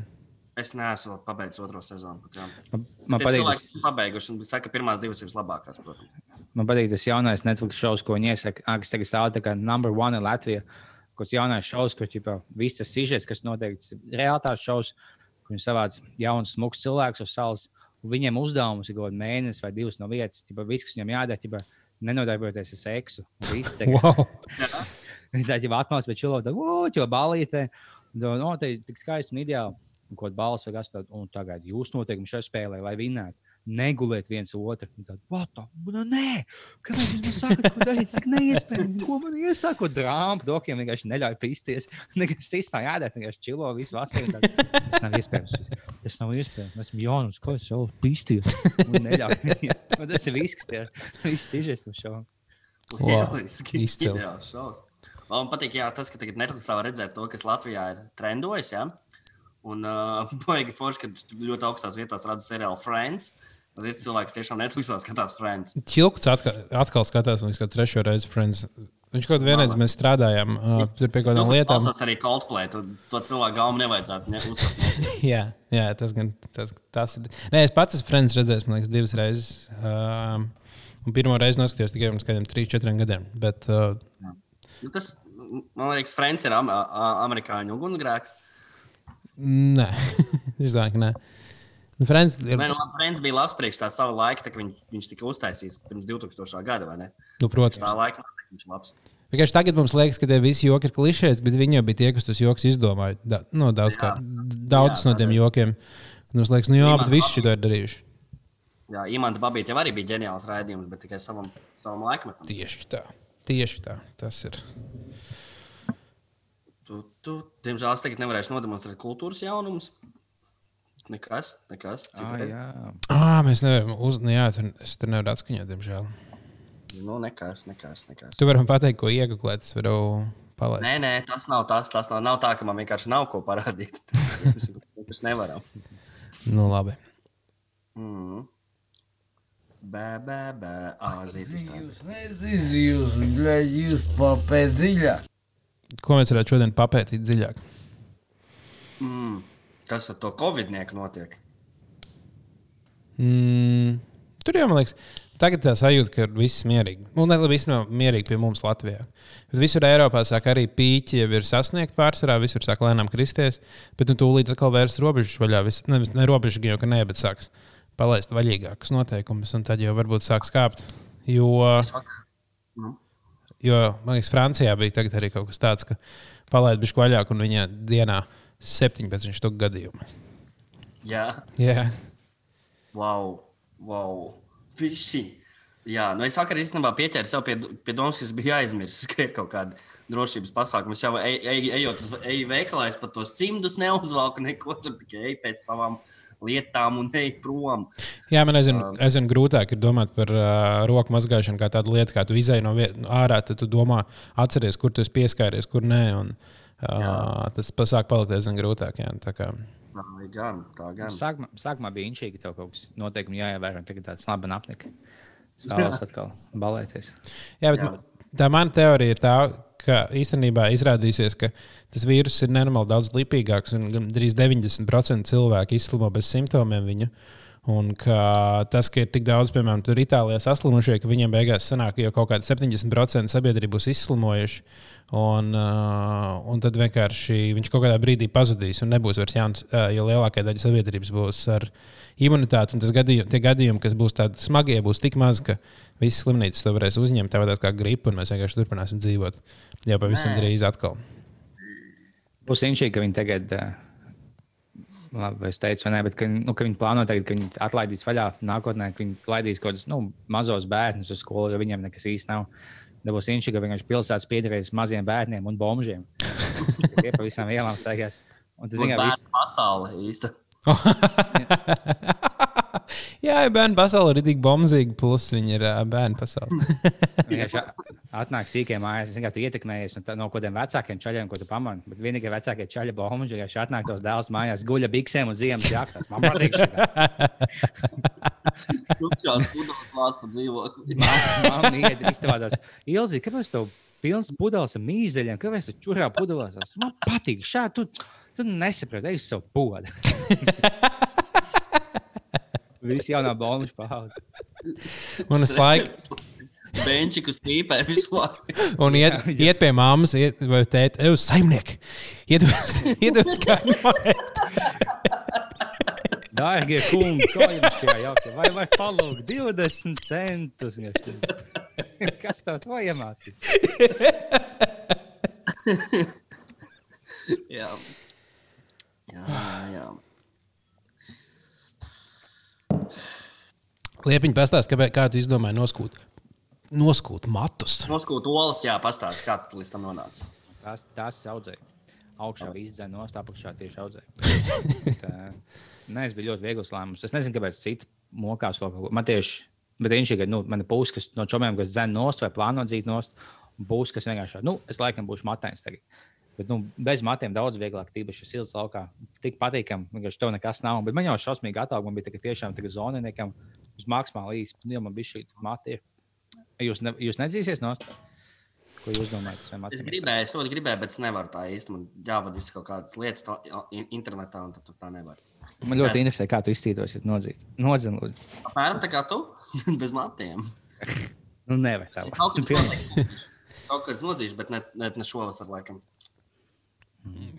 [SPEAKER 1] Es neesmu pabeidzis otro sezonu.
[SPEAKER 4] Man, man patīk,
[SPEAKER 1] cilvēki,
[SPEAKER 4] tas,
[SPEAKER 1] ir pabeiguši, un saka, ka pirmās divas ir vislabākās. Protams.
[SPEAKER 4] man patīk tas jaunais Netflix šovs, ko viņi iesaka. Ah, kas tagad stāv tā kā number one in Latvijā. Kaut kāds jaunais šovs, kur ķipa, viss tas sižets, kas noteikti ir reāls šovs, kur viņi savāc jaunus, smukus cilvēkus uz salas. un Viņiem uzdevums ir kaut kāds mēnesis vai divas no vietas. Ķipa, viss, kas viņam jādara, ķipa, nenodarbojoties ar seksu. un Viss tagad
[SPEAKER 3] Wow.
[SPEAKER 4] Viņi [laughs] tā jau pēc čilo, tā jau balītē. No, tā ir tik skaisti un ideāli. Un ko balss vai kas tāds, un tagad jūs noteikti šajā spēlē, lai vinnētu. Neguliet viens otru. Tad, what the? Nu, nē, kāpēc jūs nesakāt, ko darīt? Tas neiespējami. Ko man iesaka? Drāmu, dokiem vienkārši neļauj pisties. Nekas nav jādara. Vienkārši čilo visu vasaru. tad, Tas nav iespējams. Tas nav iespējams. Esmu jauns, ko es jau neļauj. Un tas ir viss, kas tie viss izžēst uz šo.
[SPEAKER 1] Lieliski.
[SPEAKER 3] izcili.
[SPEAKER 1] Man patīk, jā, tas, ka tagad Netflixā var redzēt to, kas Latvijā ir trendojis. Jā. Un uh, [laughs] baigi forši, ka ļoti augstās vietās rada seriālu Friends. Tad ir cilvēks, kas tiešām Netflixā skatās Friends.
[SPEAKER 3] Čilkuts atkal, atkal skatās, man liekas, ka trešo reizi Friends. Viņš kaut kādā vienreiz mēs strādājām uh, pie kaut kādām lietām.
[SPEAKER 1] Tas arī Coldplay. Tu, to cilvēku galvu nevajadzētu ne, [laughs]
[SPEAKER 3] jā, jā, tas gan tas, tas ir. Nē, es pats esmu Friends redzējis, man liekas, divas reizes. Um, un pirmo reizi noskatījos tikai pirms kādiem trim, četriem gadiem. Bet, uh,
[SPEAKER 1] Nu, tas, man liekas, Friends ir am, amerikāņu ugunsgrēks.
[SPEAKER 3] Nē, [laughs] es domāju, ka nē. Nu, Friends ir.
[SPEAKER 1] Nē, nu, labi, Friends bija labs priekš tā sava laika, tā, viņ, viņš tika uztaisīts pirms 2000. gada, vai ne?
[SPEAKER 3] Nu, protams.
[SPEAKER 1] Tā laika viņš ir labs.
[SPEAKER 3] Vienkārši tagad mums liekas, ka tie visi joki ir klišejas, bet viņi jau bija tie, kas tos joks izdomāja. Da, no, daudz
[SPEAKER 1] Jā.
[SPEAKER 3] kā, daudz
[SPEAKER 1] Jā,
[SPEAKER 3] no tiem
[SPEAKER 1] tādēļ.
[SPEAKER 3] jokiem. Mums liekas, nu jā,
[SPEAKER 1] Imants
[SPEAKER 3] bet visi šo ir darījuši.
[SPEAKER 1] Jā, Imants Babīts jau arī bija ģeniāls raidījums, bet tikai savam, savam laikmetam.
[SPEAKER 3] Tieši tā. Tieši tā. Tas ir.
[SPEAKER 1] Tu, tu, diemžēl es tagad nevarēšu nodemonstrēt kultūras jaunumus. Nekas, nekas.
[SPEAKER 4] Ah, jā.
[SPEAKER 3] Ah, mēs nevaram uz... nu Jā, tur, es tur nevaru atskaņot, diemžēl.
[SPEAKER 1] Nu, nekas, nekas. nekas.
[SPEAKER 3] Tu vari man pateikt, ko iegūt, es varu palaist.
[SPEAKER 1] Nē, nē, tas nav tas. Tas nav, nav tā, ka man vienkārši nav ko parādīt. Mēs nevaram.
[SPEAKER 3] Nu, labi.
[SPEAKER 1] Mm. Bē, bē, bē. Āzītis tāda.
[SPEAKER 2] Jūs nezinu, jūs, bļaļ, jūs papēt dziļāk.
[SPEAKER 3] Ko mēs varētu šodien papētīt dziļāk?
[SPEAKER 1] Mm. Kas ar to covidnieku notiek?
[SPEAKER 3] Mm, tur jau, man liekas, tagad tā sajūta, ka viss ir mierīgi. Nu, ne labi, viss nav mierīgi pie mums Latvijā. Bet visur Eiropā sāk arī pīķi jau ir sasniegti pārsvarā, visur sāk lēnām kristies. Bet nu, tūlīt atkal vērs robežas vaļā. Vis, ne, ne robežas jau, ka nē, bet sāks palaist vaļīgākus noteikumus, un tad jau varbūt sāks kāpt. Jo,
[SPEAKER 1] Es Nu?
[SPEAKER 3] Jo man liekas, Francijā bija arī kaut kas tāds, ka palaid bišķi vaļāk, un viņa dienā 17 štuku gadījumu.
[SPEAKER 1] Jā,
[SPEAKER 3] Jā,
[SPEAKER 1] wow, wow. Fiši. Jā, nu es vakar īstenībā pieķēru sev pie, pie domas, ka es biju aizmirsis, [laughs] ka ir kaut kāda drošības pasākuma. Es jau ej, ej, ejot uz eju veikalā, es pat tos cimdus neuzvalku, neko tur tikai eju pēc savām lietām un eju prom.
[SPEAKER 3] Jā, man aizvien, aizvien grūtāk ir domāt par uh, roku mazgāšanu kā tādu lietu, kā tu izai no viet, no ārā, tad tu domā, atceries, kur tu esi pieskāries, kur nē. Un, uh, tas pasāk palikt aizvien grūtāk. Jā, tā kā,
[SPEAKER 1] Tā gan, tā gan.
[SPEAKER 4] Sākumā, sākumā bija inčīgi, ka tev kaut kas noteikumi jāievēro, un tagad tāds labi apnika. [laughs] Es vēlos atkal balēties.
[SPEAKER 3] jā, bet
[SPEAKER 1] Jā.
[SPEAKER 3] jā. tā mana teorija ir tā, ka īstenībā izrādīsies, ka tas vīrus ir nenormāli daudz lipīgāks un gandrīz 90% cilvēku izslimo bez simptomiem viņu. Un ka tas, ka ir tik daudz, piemēram, tur Itālijā saslimušie, ka viņiem beigās sanāk, ka jau kaut kādi 70% sabiedrība būs izslimojuši. Un, uh, un tad vienkārši viņš kaut kādā brīdī pazudīs un nebūs vairs jauns, uh, jo lielākā daļa sabiedrības būs ar imunitāti. Un tas gadījum, tie gadījumi, kas būs tādi smagie, būs tik maz, ka visas slimnīcas to varēs uzņemt tāpat kā gripa, un mēs vienkārši turpināsim dzīvot jau pavisam drīz atkal.
[SPEAKER 4] Būs inčīgi, ka viņi tagad, ā, labi, es teicu, vai nē, bet ka, nu, ka viņi plāno tagad, ka viņi atlaidīs vaļā nākotnē, ka viņi laidīs kaut kādus nu, mazos bērnus uz skolu, jo viņiem nekas īsti nav. Tad būs inčīgi, ka vienkārši pilsētas piederēs maziem bērniem un bombžiem. [laughs] Tie pa visām ielām staigās. Un tas, zināmā
[SPEAKER 1] ir pasaule īsta. [laughs]
[SPEAKER 3] Jā, ja bērnu pasaule ir tik bombzīga, plus viņi ir uh, bērnu pasaule. [laughs]
[SPEAKER 4] vienkārši [laughs] atnāk sīkiem mājās. Es vienkārši ietekmējies no, no kaut kādiem vecākiem čaļiem, ko tu pamani. Bet vienīgie vecākie čaļi bombži, ja šeit atnāk tos dēls mājās, guļa biksēm un ziemas jaktās. Man patīk.
[SPEAKER 1] Tukšās [laughs] pudeles vāc pa dzīvokli.
[SPEAKER 4] Man istabā tās Ilzi, kāpēc tev pilns pudeles ar mīzeļiem, kāpēc tu čurā pudelēs? Man patīk, šādi tu, tu nesaproti, ej uz savu podu. Visi jaunā bonus paudze.
[SPEAKER 3] Un es laiku, [laughs]
[SPEAKER 1] Benčikus pīpē visu laiku.
[SPEAKER 3] un iet, iet pie mammas, iet, vai tēta, ej uz saimnieku. Iet uz, [laughs] kādu.
[SPEAKER 4] Dārgie kungi, kā jums šajā jautā? Vai var palūgt 20 centus? [laughs] Kas tev to iemācīja?
[SPEAKER 1] Jā. Jā, jā,
[SPEAKER 3] Liepiņa pastāst, kāpēc, kā tu izdomāji noskūt, noskūt matus.
[SPEAKER 1] Noskūt olas, jā, pastāst, kā tu līdz tam nonāci.
[SPEAKER 4] Tās, tās audzēja. Augšā izdzēra no apakšā tieši audzēja. Tā, nē, es biju ļoti viegls lēmums. Es nezinu, kāpēc citi mokās vēl kaut ko. Man tieši, bet viņš ir, nu, man ir pūs, kas no čomiem, kas dzēna nost vai plāno dzīt nost, pūs, kas vienkārši, nu, es laikam būšu matains tagad. Bet, nu, bez matiem daudz vieglāk, tīpaši ilgs laukā. Tik patīkami, vienkārši tev nekas nav. Bet man jau šausmīgi atalga, man bija ka tiešām tagad zoniniekam uz maksimāli īsi. Nu, jau man bija šī mati. Jūs, ne, jūs nedzīsiet nost? Ko jūs domājat?
[SPEAKER 1] Es gribēju, es ļoti gribēju, bet es nevaru tā īsti. Man jāvada visas kaut kādas lietas to, in- internetā, un tad tā nevar.
[SPEAKER 4] Man ļoti interesē, kā tu izcītos, ja nodzīt. Nodzinu, lūdzu.
[SPEAKER 1] Apmēram tā kā tu, [laughs] bez matiem.
[SPEAKER 4] Nu, nevar tā.
[SPEAKER 1] Kaut kas [laughs] nodzīšu, bet ne, ne, ne šovasar, laikam.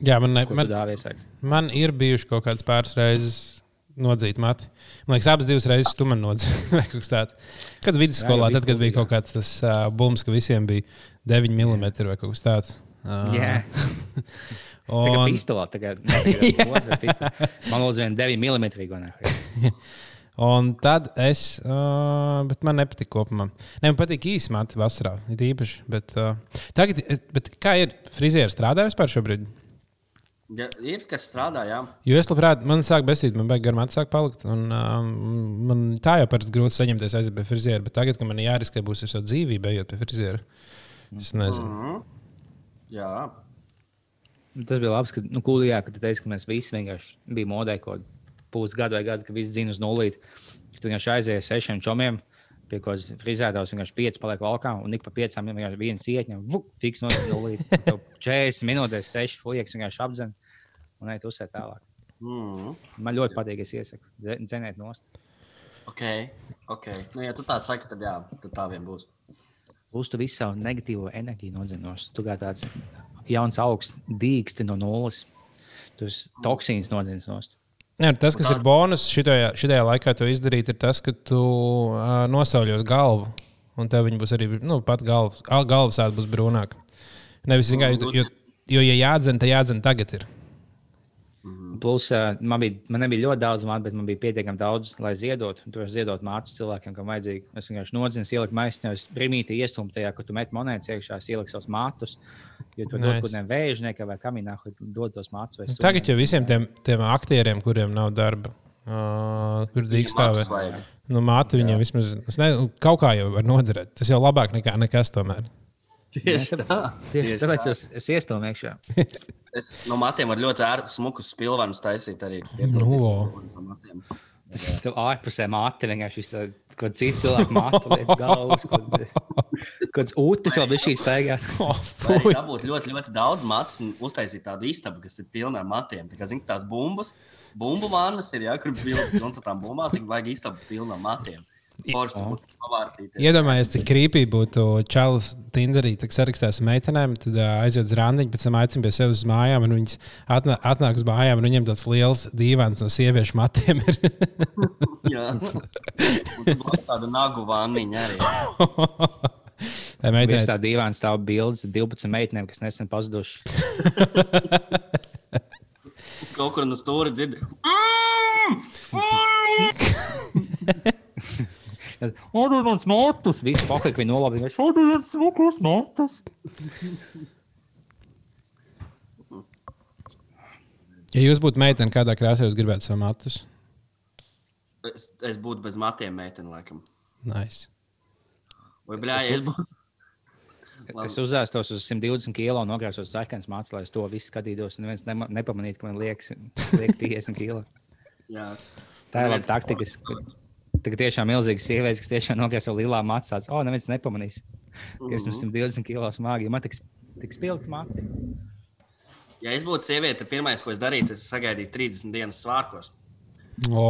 [SPEAKER 3] Jā, man, ne, man, man ir bijuši kaut kādas pāris reizes nodzīt mati. Man liekas, abas divas reizes tu man [laughs] tāds. Kad vidusskolā,
[SPEAKER 4] Jā,
[SPEAKER 3] tad, kad
[SPEAKER 4] bija
[SPEAKER 3] kaut kāds tas uh, bums, ka visiem bija 9 mm vai kaut kas tāds. Uh,
[SPEAKER 4] Jā. [laughs] Tā kā
[SPEAKER 3] un,
[SPEAKER 4] pistolē, [laughs] tagad man lūdzu, viena 9 mm.
[SPEAKER 3] Un tad es, uh, bet man nepatīk kopumā. Ne, man patīk īsi mati vasarā, it īpaši. Bet, uh, tagad, bet kā ir frizieris strādājis par šobrīd?
[SPEAKER 1] Ja, ir kas strādā, jā.
[SPEAKER 3] Jo es labprāt, man sāk besīt, man beigas garām atsāk palikt. Un, um, man tā jau parasti grūti saņemties aiziet pie friziera, bet tagad, kad man jāriskē būs ar savu dzīvību, ejot pie friziera, es nezinu.
[SPEAKER 1] Mhm. Jā,
[SPEAKER 4] Tas bija labi, ka, nu, kūlijā, ka tu teici, ka mēs visi vienkārši bijām modē kaut pusgadu vai gadu, ka visi zina uz nulīti. Ka tu vienkārši aizēji sešiem čomiem. Pie kādas frizētājs vienkārši pieci paliek laukā, un ik pa piecām vienkārši viena sieķa, fiks no tev 40 minūtēs, 6 fujaks vienkārši apdzen un ej uzsēt tālāk.
[SPEAKER 1] mm.
[SPEAKER 4] Man ļoti patīk, es iesaku dze- dzenēt nost.
[SPEAKER 1] ok. okay. Nu, ja tu tā saki, tad jā, tad tā vien būs.
[SPEAKER 4] Plus tu visu savu negatīvo enerģiju nodzenos. Tu kā tāds jauns augsts dīksti no nulles. Tu esi toksīns nodzenos
[SPEAKER 3] Jā, tas, kas ir bonus šitajā, šitajā laikā, to izdarīt, ir tas, ka tu uh, nosauļos galvu. Un tev viņa būs arī nu, pat galvas, galvas āda būs brūnāka. Nevis tikai, jo, jo, jo, ja jādzen, tad jādzen tagad. Ir.
[SPEAKER 4] Plus, man, bija, man nebija ļoti daudz mātu, bet man bija pietiekami daudz, lai ziedotu. Tur var ziedot mātus cilvēkiem, kam vajadzīgi. Es vienkārši nodzinu, ieliku maisiņā, es brīvīti iestūmu tajā, kur tu met monētas iekšā, es ieliku savus mātus. Jo tur
[SPEAKER 3] Nice.
[SPEAKER 4] kaut kādiem vēžniekiem vai kamīnā, kur dod tos mātus. vai
[SPEAKER 3] Tagad jau visiem tiem, tiem aktieriem, kuriem nav darba, uh, kur
[SPEAKER 1] Matus
[SPEAKER 3] dīkstāvē,
[SPEAKER 1] vajag.
[SPEAKER 3] nu, māte viņiem vismaz es ne, kaut kā jau var noderēt. Tas jau labāk nekā nekas tomēr.
[SPEAKER 1] Tieši tā.
[SPEAKER 4] Tieši
[SPEAKER 1] Tieši
[SPEAKER 4] tāpēc
[SPEAKER 1] tā.
[SPEAKER 4] es, es iestūmu iekšā. [laughs]
[SPEAKER 1] Es no matiem varu ļoti ērtu smukus spilvenus taisīt arī. No matiem.
[SPEAKER 4] Tas ir ārpusē māte, vienkārši visu, kaut kāda cita cilvēka māte, liekas [laughs] galvas, kāds ūtis vēl bija šī staigā. [laughs]
[SPEAKER 1] Vajag dabūt ļoti, ļoti daudz matus un uztaisīt tādu istabu, kas ir pilna ar matiem. Tā kā zini, tās bumbas, bumbu vānas ir, jā, kur pilns ar tām bumbām, tad vajag istabu pilna ar matiem.
[SPEAKER 3] Iedomājieties, cik krīpīgi būtu Čālijs Tinderī, kad sarakstās ar meitenēm, tad aiziet uz randiņu, pēc tam aicina pie sevis uz mājām, un viņas atnā, atnāk uz mājām, un viņiem tāds liels dīvains no sieviešu matiem ir. [laughs]
[SPEAKER 1] Jā. Būs tāda nagu vāniņa arī.
[SPEAKER 3] Tā meitene
[SPEAKER 4] tā dīvains stāv bildes 12 meitenēm, kas nesen pazuduši. [laughs]
[SPEAKER 1] Kaut kur no stūra dzird. [laughs]
[SPEAKER 4] Odolants notus! Visi pakaļ, ka viņi nolabīja. Odolants smukus notus!
[SPEAKER 3] Ja jūs būtu meitene, kādā krāsā jūs gribētu savu matus?
[SPEAKER 1] Es, es būtu bez matiem, meitene, laikam.
[SPEAKER 3] Nice.
[SPEAKER 1] Vai bļā, ja es būtu. [laughs]
[SPEAKER 4] Es uzēstos uz 120 kg, nogriežos sarkanas mācīs, lai es to visu skatītos. Un viens nepamanītu, ka man liekas, liek 50 kg.
[SPEAKER 1] Jā.
[SPEAKER 4] Tā ir laba
[SPEAKER 1] Neviens-
[SPEAKER 4] taktika. Tā ir tiešām milzīga sieviete, kas tiešām nogriež savu lielā mācā. O, neviens nepamanīs, ka esmu 120 kg smagi. Man tik, tik spilgti mati.
[SPEAKER 1] Ja es būtu sieviete, tad pirmais, ko es darītu, es sagaidītu 30 dienas svārkos.
[SPEAKER 3] O.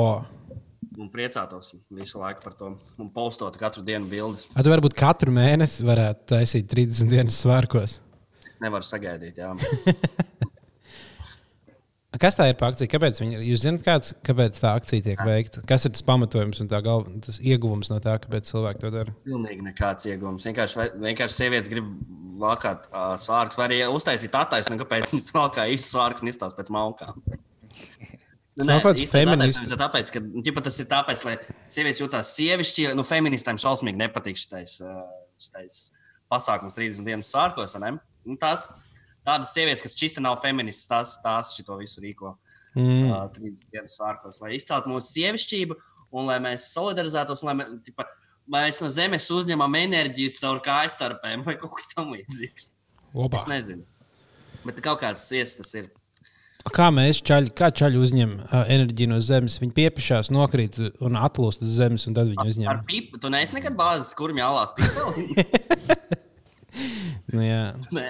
[SPEAKER 1] Un priecātos visu laiku par to. Un postot katru dienu bildes.
[SPEAKER 3] A, tu varbūt katru mēnesi varētu taisīt 30 dienas svārkos.
[SPEAKER 1] Es nevaru sagaidīt. Jā. [laughs]
[SPEAKER 3] Kas tā ir par akciju? Kāpēc viņi, jūs zināt, kāds, kāpēc tā akcija tiek veikta? Kas ir tas pamatojums un tā galva, tas ieguvums no tā, kāpēc cilvēki to dara?
[SPEAKER 1] Pilnīgi nekāds iegūms. Vienkārši, vienkārši sievietes grib valkāt uh, svārkus, vai arī uztaisīt attaisnojumu, kāpēc viņas valkā īsti svārkus un izstāsta pēc malkām. [laughs] Nu,
[SPEAKER 3] Tas
[SPEAKER 1] nē, attaisnojums ir tāpēc, ka nu, ģipa, tas ir tāpēc, lai sievietes jūtās sievišķi. Nu, feministām šausmīgi nepatīk šis, pasākums 30 dienas sārkos. Nu, tās, tādas sievietes, kas čista nav feministas, tās, tās šo visu rīko.
[SPEAKER 3] Mm.
[SPEAKER 1] uh, 30 dienas sārkos, lai izceltu mūsu sievišķību un lai mēs solidarizētos, lai mēs, tipa, mēs no zemes uzņemam enerģiju caur kājstarpēm vai kaut kas tamlīdzīgs. Es nezinu. Bet kaut kāds sviests tas ir.
[SPEAKER 3] Kā mēs čaļi, kā čaļi uzņem uh, enerģiju no zemes? Viņi piepišās, nokrīt un atlūst uz zemes, un tad viņi
[SPEAKER 1] Ar
[SPEAKER 3] uzņem.
[SPEAKER 1] pipu, tu neesi nekad bāzes, kur jālās pipeli. [laughs] [laughs]
[SPEAKER 3] Nu, jā,
[SPEAKER 1] Nē.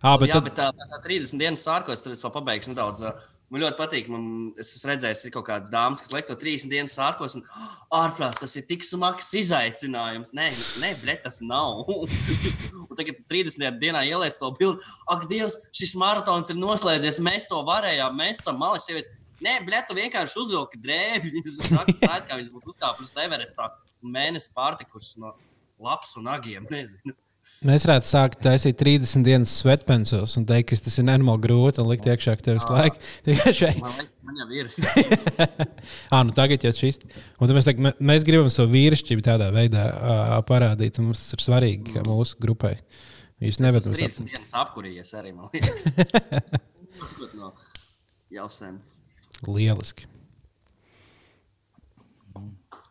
[SPEAKER 3] À, bet
[SPEAKER 1] jā,
[SPEAKER 3] tad,
[SPEAKER 1] bet tā, tā 30 dienas sārkos, tad es vēl pabeigšu nedaudz Man ļoti patīk. Man, es esmu redzējis, ir kaut kādas dāmas, kas liek to 30 dienas sārkos, un oh, ārprāts tas ir tik smags izaicinājums. Nē, nē bļet, tas nav. [laughs] un tagad 30. dienā ieliec to bildi. Ak, Dievs, šis maratons ir noslēdzies. Mēs to varējām. Mēs esam malas sievietes. Nē, bļet, tu vienkārši uzvilki [laughs] kā viņi būtu uzkāpuši Everestā un mēnesi pārtikuši no labs un agiem. [laughs] Nezinu.
[SPEAKER 3] Mēs varētu sākt taisīt 30 dienas svetpensos un teikt, ka tas ir nenormāli grūti un likt iekšā tevis laiku. Tikai šeit.
[SPEAKER 1] Man, man jau ir. [laughs]
[SPEAKER 3] ah, nu tagad jau šis. Un mēs, mē- mēs gribam savu vīrišķību tādā veidā uh, parādīt. un Mums tas ir svarīgi kā mūsu grupai. Jūs nevarat mums
[SPEAKER 1] 30 dienas apkurījies arī, man liekas. [laughs] No
[SPEAKER 3] lieliski.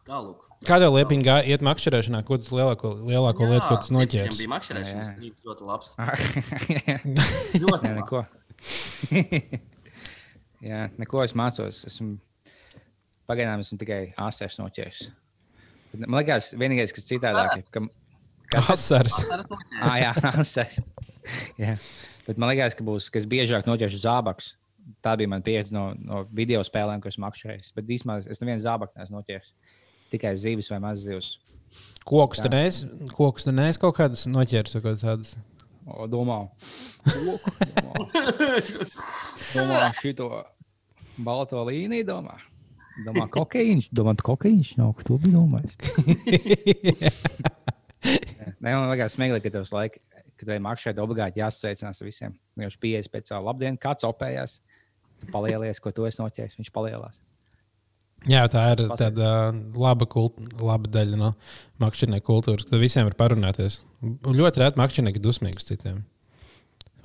[SPEAKER 1] Tālāk.
[SPEAKER 3] Kādā liepiņā gāja iet makšķerēšanā, ko tas lielāko, lielāko lietu, ko tas
[SPEAKER 1] Viņam
[SPEAKER 3] noķērs?
[SPEAKER 1] bija makšķerēšanas
[SPEAKER 4] Jā.
[SPEAKER 1] strīds ļoti labs.
[SPEAKER 4] Nē, [laughs]
[SPEAKER 1] Ļoti
[SPEAKER 4] neko. [laughs] Jā, neko es mācos. Esmu pagaidām esmu tikai asars noķēris. Bet Man liekas, vienīgais, kas citādāk ir, ka.
[SPEAKER 3] Asaras.
[SPEAKER 4] Ah, jā, [laughs] asars. jā. Bet man liekas, ka būs, kas biežāk noķeršu zābakus. Tā bija mana pieredze no, no video spēlēm, ko esmu makšķerējis. Bet īstenībā es nevienu zābaku neesmu noķēris. Tikai zivis vai mazas zivis.
[SPEAKER 3] Koks tur nes, koks tur nes kaut kādas noķērs vai kaut kādas.
[SPEAKER 4] O, domā, koku, domā, [laughs] domā šito balto līniju, domā. Domā, kokaīns, domā, kokaīns nav, ko tu biji domājis. [laughs] Nē, man liekas, smieklīgi, ka tavs laika, kad vajag makšķēt, obligāti jāsveicinās ar visiem. Viņš pieejas pēc savu labdienu, kāds opējās. Tu palielies, ko tu esi noķēris, viņš palielās.
[SPEAKER 3] Jā, tā ir tāda laba, kult, laba daļa no makšķernieku kultūras. Tad visiem var parunāties. Un ļoti reti makšķernieki ir dusmīgi uz citiem.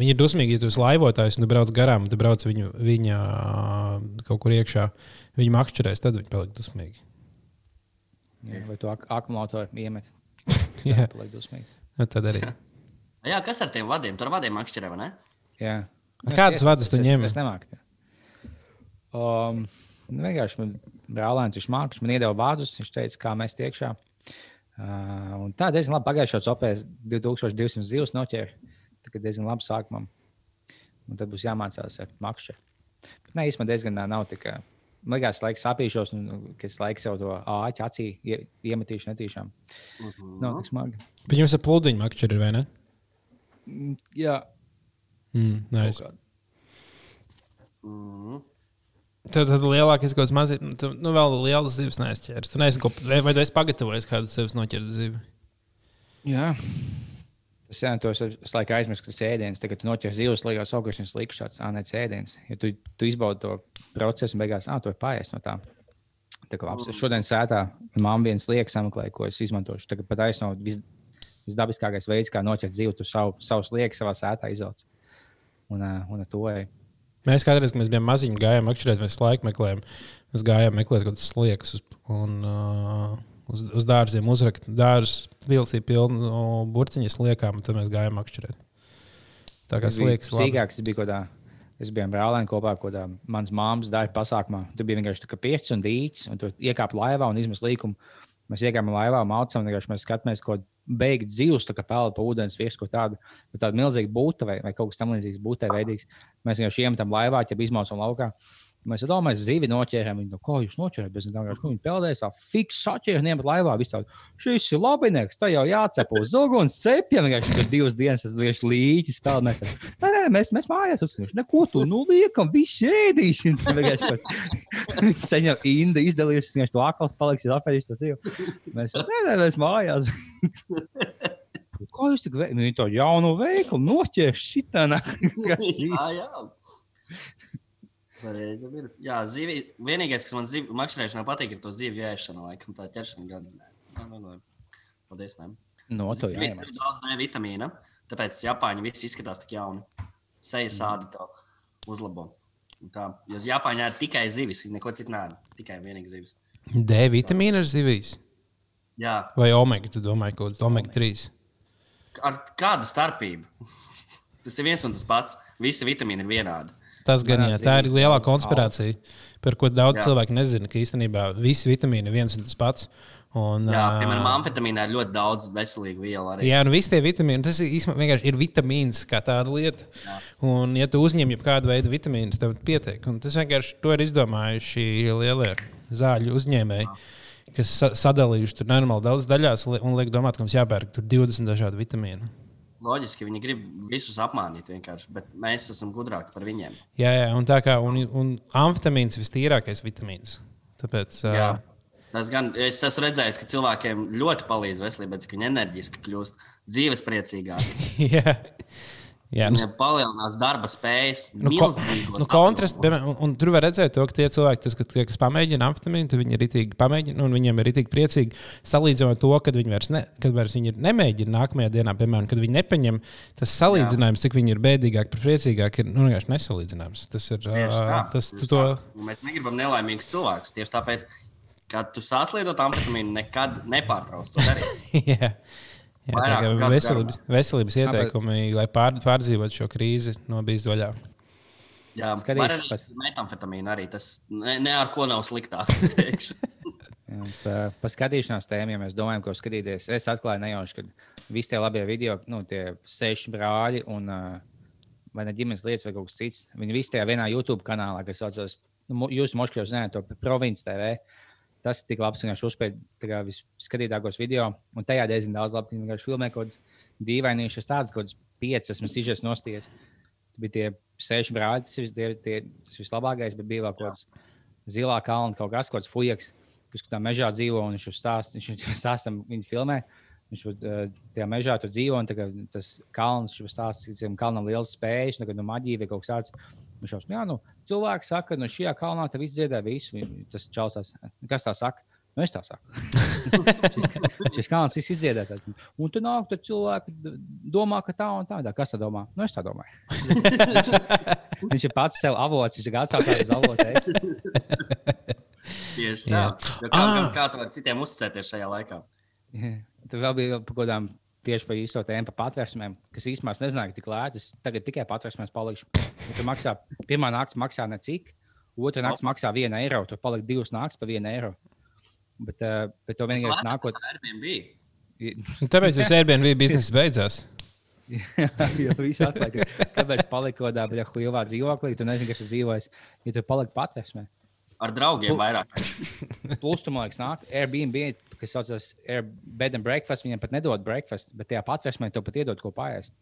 [SPEAKER 3] Viņi ir dusmīgi, ja tu esi laivotājs un tu brauc garām, un tu brauc viņu, viņa kaut kur iekšā. Viņi makšķerēs, tad viņi paliek dusmīgi.
[SPEAKER 4] Jā, vai tu ak akumulātoru iemet? [laughs]
[SPEAKER 3] Jā,
[SPEAKER 4] Paliek dusmīgi.
[SPEAKER 3] nu tad arī. [laughs]
[SPEAKER 1] Jā, kas ar tiem vadiem? Tur vadiem makšķerē, vai ne?
[SPEAKER 4] Jā.
[SPEAKER 3] Kādus
[SPEAKER 4] Es-
[SPEAKER 3] vadus tu
[SPEAKER 4] es-
[SPEAKER 3] ņem?
[SPEAKER 4] Es nemāku. Um, nu, vienkārši man brālēns, viņš mākslinieks, man iedeva vārdus, viņš teica, kā mēs tiekšā. Uh, un tā diezgan labi pagājušā opēs 2200 zivs noķēra. Tā kā diezgan labi sākumam. Un tad būs jāmācās ar makšķi. Bet nē, īstenībā diezgan nav tik. ā, Man liekas, laiks sapīšos, un ka es laiks jau to āķi acī ie- iemetīšu netīšām. Nav tik smagi.
[SPEAKER 3] Bet jums ir plūdiņa makšķeri, vai ne?
[SPEAKER 4] Jā,
[SPEAKER 3] Mm, nice.
[SPEAKER 4] kaut kā.
[SPEAKER 3] Tad, tad lielākais kaut kāds mazs, nu, nu, vēl liels zivs neizķēries. Tu neesi, ko, vai, vai tu esi pagatavojis kādu sevis noķert zivi?
[SPEAKER 4] Jā. Tas jā, to es, es laikam aizmirsu, ka tas ir ēdiens. Tagad tu noķer zivs, liekas, augšas līnijas šāds ānēts ēdiens. Ja tu, tu izbaudi to procesu un beigās, ah, tu vari pāriest no tā. Tā kā labs. Šodien sētā man viens liekas sameklēju, ko es izmantošu. Tagad pat aizsno vis, visdabiskākais veids, kā noķert zivu, tu savu, savus liekas savā sētā izauc. Un, uh, un to ej.
[SPEAKER 3] Mēs kādreiz, kad mēs bijām maziņi, gājām makšķerēt, mēs laiku meklējām. Mēs gājām meklēt kaut kādas sliekas uz, un, uh, uz, uz dārziem, uzrakt dārzus, vilsī pilnu no burciņas liekām, un tad mēs gājām makšķerēt. Tā kā sliekas
[SPEAKER 4] tas bija kaut kādā. Es biju brālēni kopā kaut kādā manas māmas darba pasākumā. Tur bija vienkārši tā kā pieci un dīķis, un tur iekāpa laivā un izmet līkumu. Mēs iekāpām laivā, mācām, vienkārši mēs skatāmies, ko beigt dzīvus, tā kā peld pa ūdens virsmu, ko tādu, bet tādu milzīgu būtu vai, vai kaut kas tamlīdzīgs būtē veidīgs. Mēs vienkārši iemetam laivā, ja izmaucam laukā. Mēs domājam, mēs zivi noķērām. Viņi no ko jūs noķērāt? Bez tam, ka viņi peldēs, tā fiks saķēra, ņemt laivā. Viss tāds, šis ir labinieks, tā jau jācep uz uguns cepiem. Vienkārši tur divas dienas, tas vienkārši līķis spēlē. Mēs, nē, nē, mēs, mēs mājās uzsver. Neko tu, nu liekam, visi ēdīsim. [laughs] Tur vienkārši tāds [laughs] ceņam Inda izdalījusi, viņš to akls paliks, apēdīs to dzīvu. Mēs, nē, nē, mēs mājās. [laughs] Kā jūs tik veikli? Viņi to jaunu veikalu noķērs šitā. [laughs] Kas?
[SPEAKER 1] Jā, jā. Pareizi ir. Jā, zivi, vienīgais, kas man zivi, makšķerēšanā patīk, ir to zivju ēšana, laikam tā ķeršana gan. Nē, nē. Paldies, nē.
[SPEAKER 4] No to
[SPEAKER 1] Tur
[SPEAKER 4] jāiemāc.
[SPEAKER 1] ir daudz D vitamīna, tāpēc Japāņi visi izskatās tik jauni. Seja sādi to uzlabo. Un Tā, jo Japāņā ir tikai zivis, neko citu nē, tikai vienīgi zivis.
[SPEAKER 3] D vitamīna ir zivīs.
[SPEAKER 1] Jā,
[SPEAKER 3] Vai omega, tu domā, ka kaut kāda omega 3?
[SPEAKER 1] Ar kādu starpību? Tas ir viens un tas pats. Visi vitamīni ir vienādi.
[SPEAKER 3] Tas gan jā, tā ir lielā konspirācija, par ko daudz
[SPEAKER 1] Jā.
[SPEAKER 3] cilvēku nezina, ka īstenībā visi vitamīni ir viens un tas pats. Un,
[SPEAKER 1] Jā, piemēram, amfetamīnā ir ļoti daudz veselīgu vielu arī.
[SPEAKER 3] Jā, nu visi tie vitamīni, tas ir vienkārši ir vitamīns kā tāda lieta.
[SPEAKER 1] Jā.
[SPEAKER 3] Un, ja tu uzņem jebkādu veidu vitamīnus, tev pietiek. Un tas vienkārši to ir izdomājuši lielie zāļu uzņēmēji, kas sa sadalījuši tur nenormāli daudz daļās un li- un liek domāt, ka mums jāpērk tur 20 dažādu vitamīnu.
[SPEAKER 1] Loģiski, viņi grib visus apmānīt vienkārši, bet mēs esam gudrāki par viņiem.
[SPEAKER 3] Jā, jā, un tā kā un, un amfetamīns ir vistīrākais vitamīns. Tāpēc,
[SPEAKER 1] Jā. Tas gan es esmu redzējis, ka cilvēkiem ļoti palīdz veselībai, ka viņi enerģiski kļūst, dzīves priecīgāki. [laughs]
[SPEAKER 3] jā, jā, nu,
[SPEAKER 1] palielinās darba spējas,
[SPEAKER 3] Nu, ko, nu, kontrast, un, un tur var redzēt, to, ka tie cilvēki, tas, ka, tie, kas pamēģina amfetamīnu, viņi ir itīgi pamēģina, un viņiem ir itīgi priecīgi. Salīdzinot to, kad viņi vairs, ne, kad vairs viņi nemēģina nākamajā dienā, piemēram, kad viņi nepaņem, tas salīdzinājums, cik viņi ir bēdīgāki, par priecīgāki, ir nu, vienkārši nesalīdzināms. Tas ir
[SPEAKER 1] Tieši tā,
[SPEAKER 3] tas,
[SPEAKER 1] tieši
[SPEAKER 3] to.
[SPEAKER 1] tā. Mēs negribam nelaimīgus cilvēkus. Tieši tāpēc, kad tu sāc lietot amfetamīnu, nekad nepārtrauc to darīt. [laughs]
[SPEAKER 3] jā. Jā, tā
[SPEAKER 1] Vairāk
[SPEAKER 3] kā
[SPEAKER 1] gadu
[SPEAKER 3] veselības, veselības ieteikumi, lai pār, pārdzīvotu šo krīzi, nobīst vaļā.
[SPEAKER 1] Jā,
[SPEAKER 4] Skatīšu
[SPEAKER 1] var arī
[SPEAKER 4] pēc-
[SPEAKER 1] metamfetamīnu arī. Tas ne, ne ar ko nav sliktāks. [laughs] teikšu.
[SPEAKER 4] Jā, Pa, pa skatīšanās tēmām, ja mēs domājam, ko skatīties, es atklāju nejauši, ka visi tie labie video, nu, tie seši brāļi un uh, vai ne ģimenes lietas, vai kaut kas cits, viņi visi tajā vienā YouTube kanālā, kas saucas, nu, jūs moškļos zināt, to provinces TV. Tas ir tik labs, viņš uzspēja visskatītākos video, un tajā diezgan daudz labi, ka viņi vienkārši filmē kaut kādas dīvainīšas, tādas kaut kādas piecas, esmu sižets nosties. Bija tie seši brāļi, tas, vis, tie, tie, tas vislabākais, bet bija vēl kaut kāds zilā kalna, kaut kas, kaut kāds fujaks, kas tā mežā dzīvo, un viņš jau stāsta, viņš jau [laughs] stāsta, viņa filmē. Viņš jau tajā mežā tur dzīvo, un tas kalns, viņš jau stāsta, ka tam kalnam liels spējas, kad no maģija vai kaut kas tāds. Jau saka, nu, cilvēki saka, ka no šajā kalnā te viss dziedē visu. Tas čelsās, kas tā saka? Nu, es tā saku. [laughs] šis, šis kalns viss izdziedē. Tāds. Un tu nāk, tad cilvēki domā, ka tā un tā. Kas tā domā? Nu, es tā domāju. [laughs] viņš ir pats sev avots, viņš ir atsaucās uz avotu. Es.
[SPEAKER 1] Tieši tā. Jo Kā,
[SPEAKER 3] Ah.
[SPEAKER 1] kā, kā tu vari citiem uzticēties šajā laikā?
[SPEAKER 4] Tur vēl bija kādām tieši par īsto tēmu, par patvērsmēm, kas īstenībā es nezināju, ka tik lētas. Tagad tikai patvērsmēs palikšu. Un Tur maksā, pirmā naktis maksā ne cik, otrā naktis maksā vienu eiro. Tur paliek divas naktis par vienu eiro. Bet, uh, bet to vienīgais nākot.
[SPEAKER 1] Airbnb.
[SPEAKER 3] Un Tāpēc tas Airbnb biznesa beidzās. [laughs]
[SPEAKER 4] Jo viss atklāja, kāpēc palika kaut kādā huīvā dzīvoklī, tu nezini, kas tur dzīvojas, ja tu paliki patvērsmē.
[SPEAKER 1] Ar draugiem vairāk. [laughs]
[SPEAKER 4] Plus, tu man liekas, nāk Airbnb, kas saucas Air Bed and Breakfast. Viņiem pat nedod breakfast, bet tajā patvērsmē to pat iedod ko pāriest.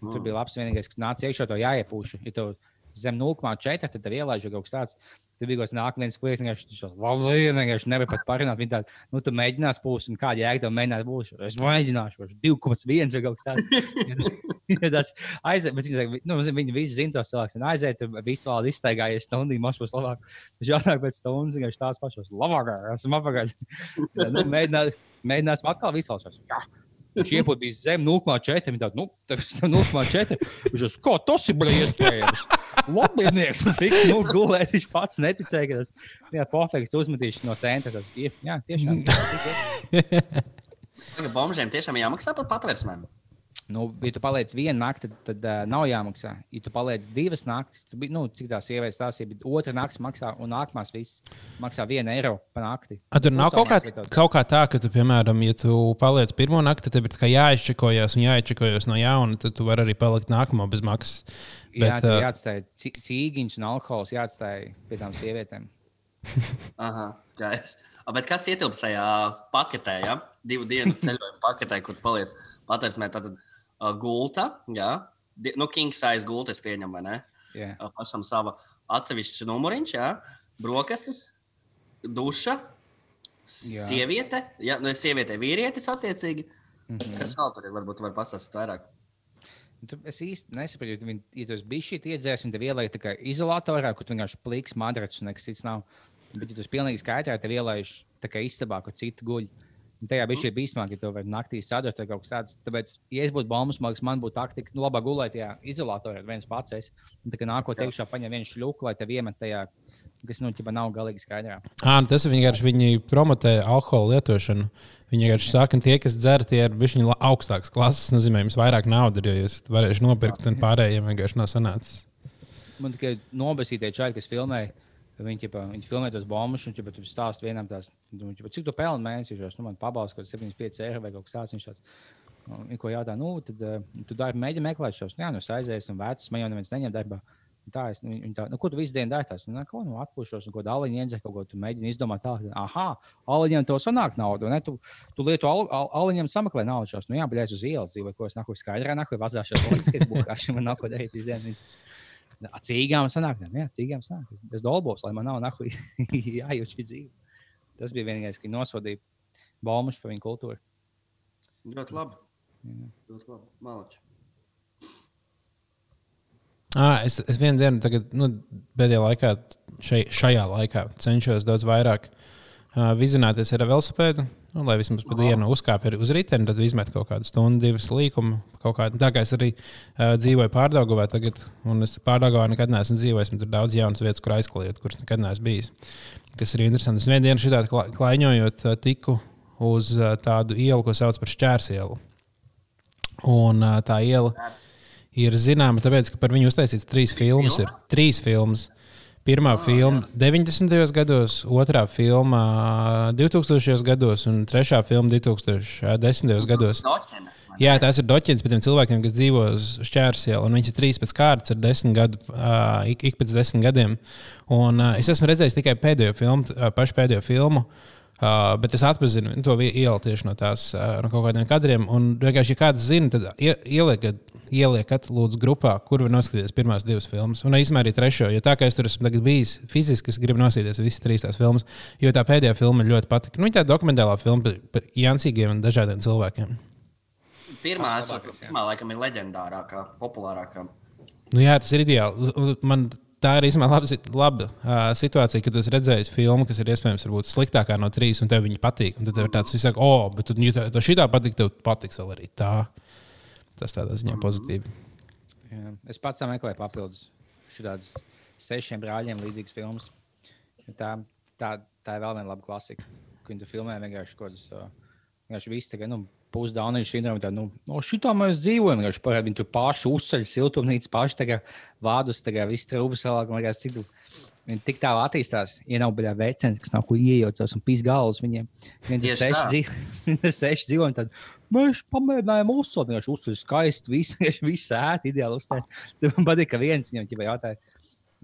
[SPEAKER 4] Mm. Tur bija labs, vienīgais, ka nāca iekšā to jāiepūš. Ja tu zem 0,4, tad tev ielaiž kaut kas tāds. Tur bija kaut kāds nākamais plakāts, vienkārši vienkārši nevar pat parunāt. Viņi tādi, nu, tu mēģinās pūst, un kāda jēga tev mēģināt būs. Es mēģināšu, viņš 2,1 vai kaut kas tāds. [laughs] Tas aiziet, bet viņi, nu, viņi visi zina, tos cilvēkus. un Aiziet, visu valodu izstaigājies stundu, mums būs labāk. Viņš jānāk pēc stundas, viņš tās pašas labākās, esmu apakaļ. [laughs] Ja, nu, mēģinās, mēģināsim atkal. Jā. Viņš iepūtīs zem 0,4. Viņa tāda, nu, tas ir 0,4. Viņš jau kā tas ir bijis iespējams. Labinieks, fiks, nu, gulēt. Viņš pats neticēja, ka tas ir perfekts uzmetīšana no centra. Tas, ir, jā, tiešām.
[SPEAKER 1] Tagad bombžiem tiešām jāmaksā par patvērsmēm.
[SPEAKER 4] Nu, ja tu paliec vienu nakti, tad, tad uh, nav jāmaksā. Ja tu paliec divas naktis, tad, nu, cik tās sievietes tās ir, bet otra naktis maksā, un nākamās viss maksā vienu eiro par nakti.
[SPEAKER 3] A, tur nav kaut kā, kaut kā tā, ka, tu, piemēram, ja tu paliec pirmo nakti, tad tev ir jāizčekojas un jāizčekojas no jauna, tad tu vari arī palikt nākamo bez maksas.
[SPEAKER 4] Jā,
[SPEAKER 3] Bet,
[SPEAKER 4] tur
[SPEAKER 3] ā,
[SPEAKER 4] jāatstāj cīgiņš un alkohols jāatstāj pie tām sievietēm. [laughs]
[SPEAKER 1] Aha, skaidrs. Bet kas ietilpst tajā paketē, ja? divu dienu ceļojuma paketē, kur paliec patvērsmē? Tātad uh, gulta, jā, Di- nu, king size gulta, es pieņemu, vai ne?
[SPEAKER 4] Jā.
[SPEAKER 1] Uh, Pašam sava atsevišķa numuriņš, jā, brokastis, duša,
[SPEAKER 4] Jā.
[SPEAKER 1] sieviete, ja, nu, sieviete, vīrietis attiecīgi. Mm -hmm. Kas vēl tur ir? Varbūt var pastāstīt vairāk.
[SPEAKER 4] Tu, es īsti nesaprotu, ja viņi- ja tu esi bijis šī iedzēs, un tev ielaiž tā kā izolatorā, kur tu vienkārši pliks madrats un nekas cits nav. Bet, ja tu esi pilnīgi skaidrā, tev ielaiž tā kā istabā, kur citi guļ. Un tajā bija šī bīstamā, ka tu vari naktī sadurt vai kaut kas tāds. Tāpēc, ja es būtu baumas, mākslinieks, man būtu taktika, nu, labāk gulēt tajā izolatorā, viens pats. Es. Un tā kā nākot iekšā, paņem vienu šļuku, lai tev iemet tajā, kas, nu, ķipa nav galīgi skaidrā.
[SPEAKER 3] ā, nu, tas ir vienkārši viņi promotē alkohola lietošanu. Viņi vienkārši saka, ka tie, kas dzer, tie ir bijuši augstākas klases. Nozīmē, jums vairāk naudas, jo jūs varēsiet nopirkt, un pārējiem vienkārši nav sanācis.
[SPEAKER 4] Man tikai nobasītie čaļi, kas filmēja, Viņi, ķipa, viņi filmē tos bombus, un ķipa, tur stāsta vienam tās, nu, ķipa, cik tu pelni mēnesī. Nu, man pabalst, ka 75 eiro vai kaut kas tāds. Viņš tāds, un, ko jautā, nu, tad uh, tu darbi mēģini meklēt šos, nu, jā, nu, es aizēju, un vecus man jau neviens neņem darbā. Un Tā es, nu, tā, nu, ko tu visu dienu dari? tās? Nu, neko, nu, atpūšos, un ko dāliņu iedzer, kaut ko tu mēģini izdomāt tālāk. Ah, aliņam to sanāk naudu, ne? Tu, tu lietu al, al, aliņam sameklē naudu šos. Nu, jā, es uz ielas dzīvoju, ko es nahu skaidrā, nahu vazāšos, loģiski, [laughs] es kaši, man nav ko darīt visu dienu. Cīgām sanāk, ne? Jā, cīgām sanāk. Es, es dolbos, lai man nav nahu [laughs] jājūt šī dzīve. Tas bija vienīgais, ka nosodīja baumas par viņu kultūru.
[SPEAKER 1] Ļoti labi. Ļoti labi. Malači.
[SPEAKER 3] À, es, es vienu dienu, tagad, nu, pēdējā laikā, šai, šajā laikā cenšos daudz vairāk uh, vizināties ar velosipēdu. Nu, lai vismaz pa dienu uzkāptu uz riteni, tad izmet kaut kādu stundu, divas līkumu. Kādu, tā kā es arī uh, dzīvoju Pārdagovā tagad, un es Pārdagovā nekad neesmu dzīvojis. Tur daudz jaunas vietas, kur aizklājot, kuras nekad neesmu bijis. Kas ir interesanti. Es vienu dienu šitā klaiņojot, tiku uz uh, tādu ielu, ko sauc par šķērs ielu. Un uh, tā iela ir zināma, tāpēc, ka par viņu uztaisīts trīs filmas. Ir trīs filmas. Pirmā oh, filma jā. 90. gados, otrā filma 2000. gados un trešā filma 2010. gados. Jā, tās ir doķis par tiem cilvēkiem, kas dzīvo uz šķērsiem, un viņš ir trīs pēc kārtas ar desmit gadu, uh, ik, ik pēc desmit gadiem. Un, uh, es esmu redzējis tikai pēdējo filmu, uh, pašu pēdējo filmu. Uh, bet es atpazinu to ielu tieši no tās uh, no kaut kādiem kadriem. Un vienkārši, ja kāds zina, tad ieliekat, ieliekat lūdzu, grupā, kur var noskatīties pirmās divas filmas. Un īstenībā arī trešo, jo tā kā es tur esmu bijis fiziski, es gribu noskatīties visas trīs tās filmas, jo tā pēdējā filma ļoti patika. Nu, tā dokumentālā filma par, par jancīgiem un dažādiem cilvēkiem.
[SPEAKER 1] Pirmā, esot, pirmā laikam, ir leģendārākā, populārākā.
[SPEAKER 3] Nu, jā, tas ir ideāli. Man tā ir īstenībā laba, laba uh, situācija, kad es redzēju filmu, kas ir iespējams sliktākā no trīs, un tev viņa patīk. Un tad tev ir tāds visāk, oh, bet tu, ja tev šī tā patīk, tev patiks vēl arī tā. Tas tādā ziņā pozitīvi.
[SPEAKER 4] Jā. Es pats meklēju papildus šādus sešiem brāļiem līdzīgas filmas. Tā, tā, tā ir vēl viena laba klasika. Kad tu filmē vienkārši kaut kādas, vienkārši viss tagad, nu, pusdaunis sindromu. Tad, nu, no šitā mēs dzīvojam. Viņš parāda, viņi tur paši uzceļ siltumnīcu, paši tagad vādus, tagad viss trūkus salāk. Man liekas, cik tu. Viņi tik tālu attīstās, ja nav baļā vecens, kas nav ko iejaucas un pīs galvas viņiem. Viņi [laughs] ir seši dzīvo, seši dzīvo, un tad mēs pamēģinājām uzsākt, viņš uzsver skaisti, viss, viss ēt, ideāli uzstāj. [laughs] Tad man patīk, ka viens viņam ķipa jautāja,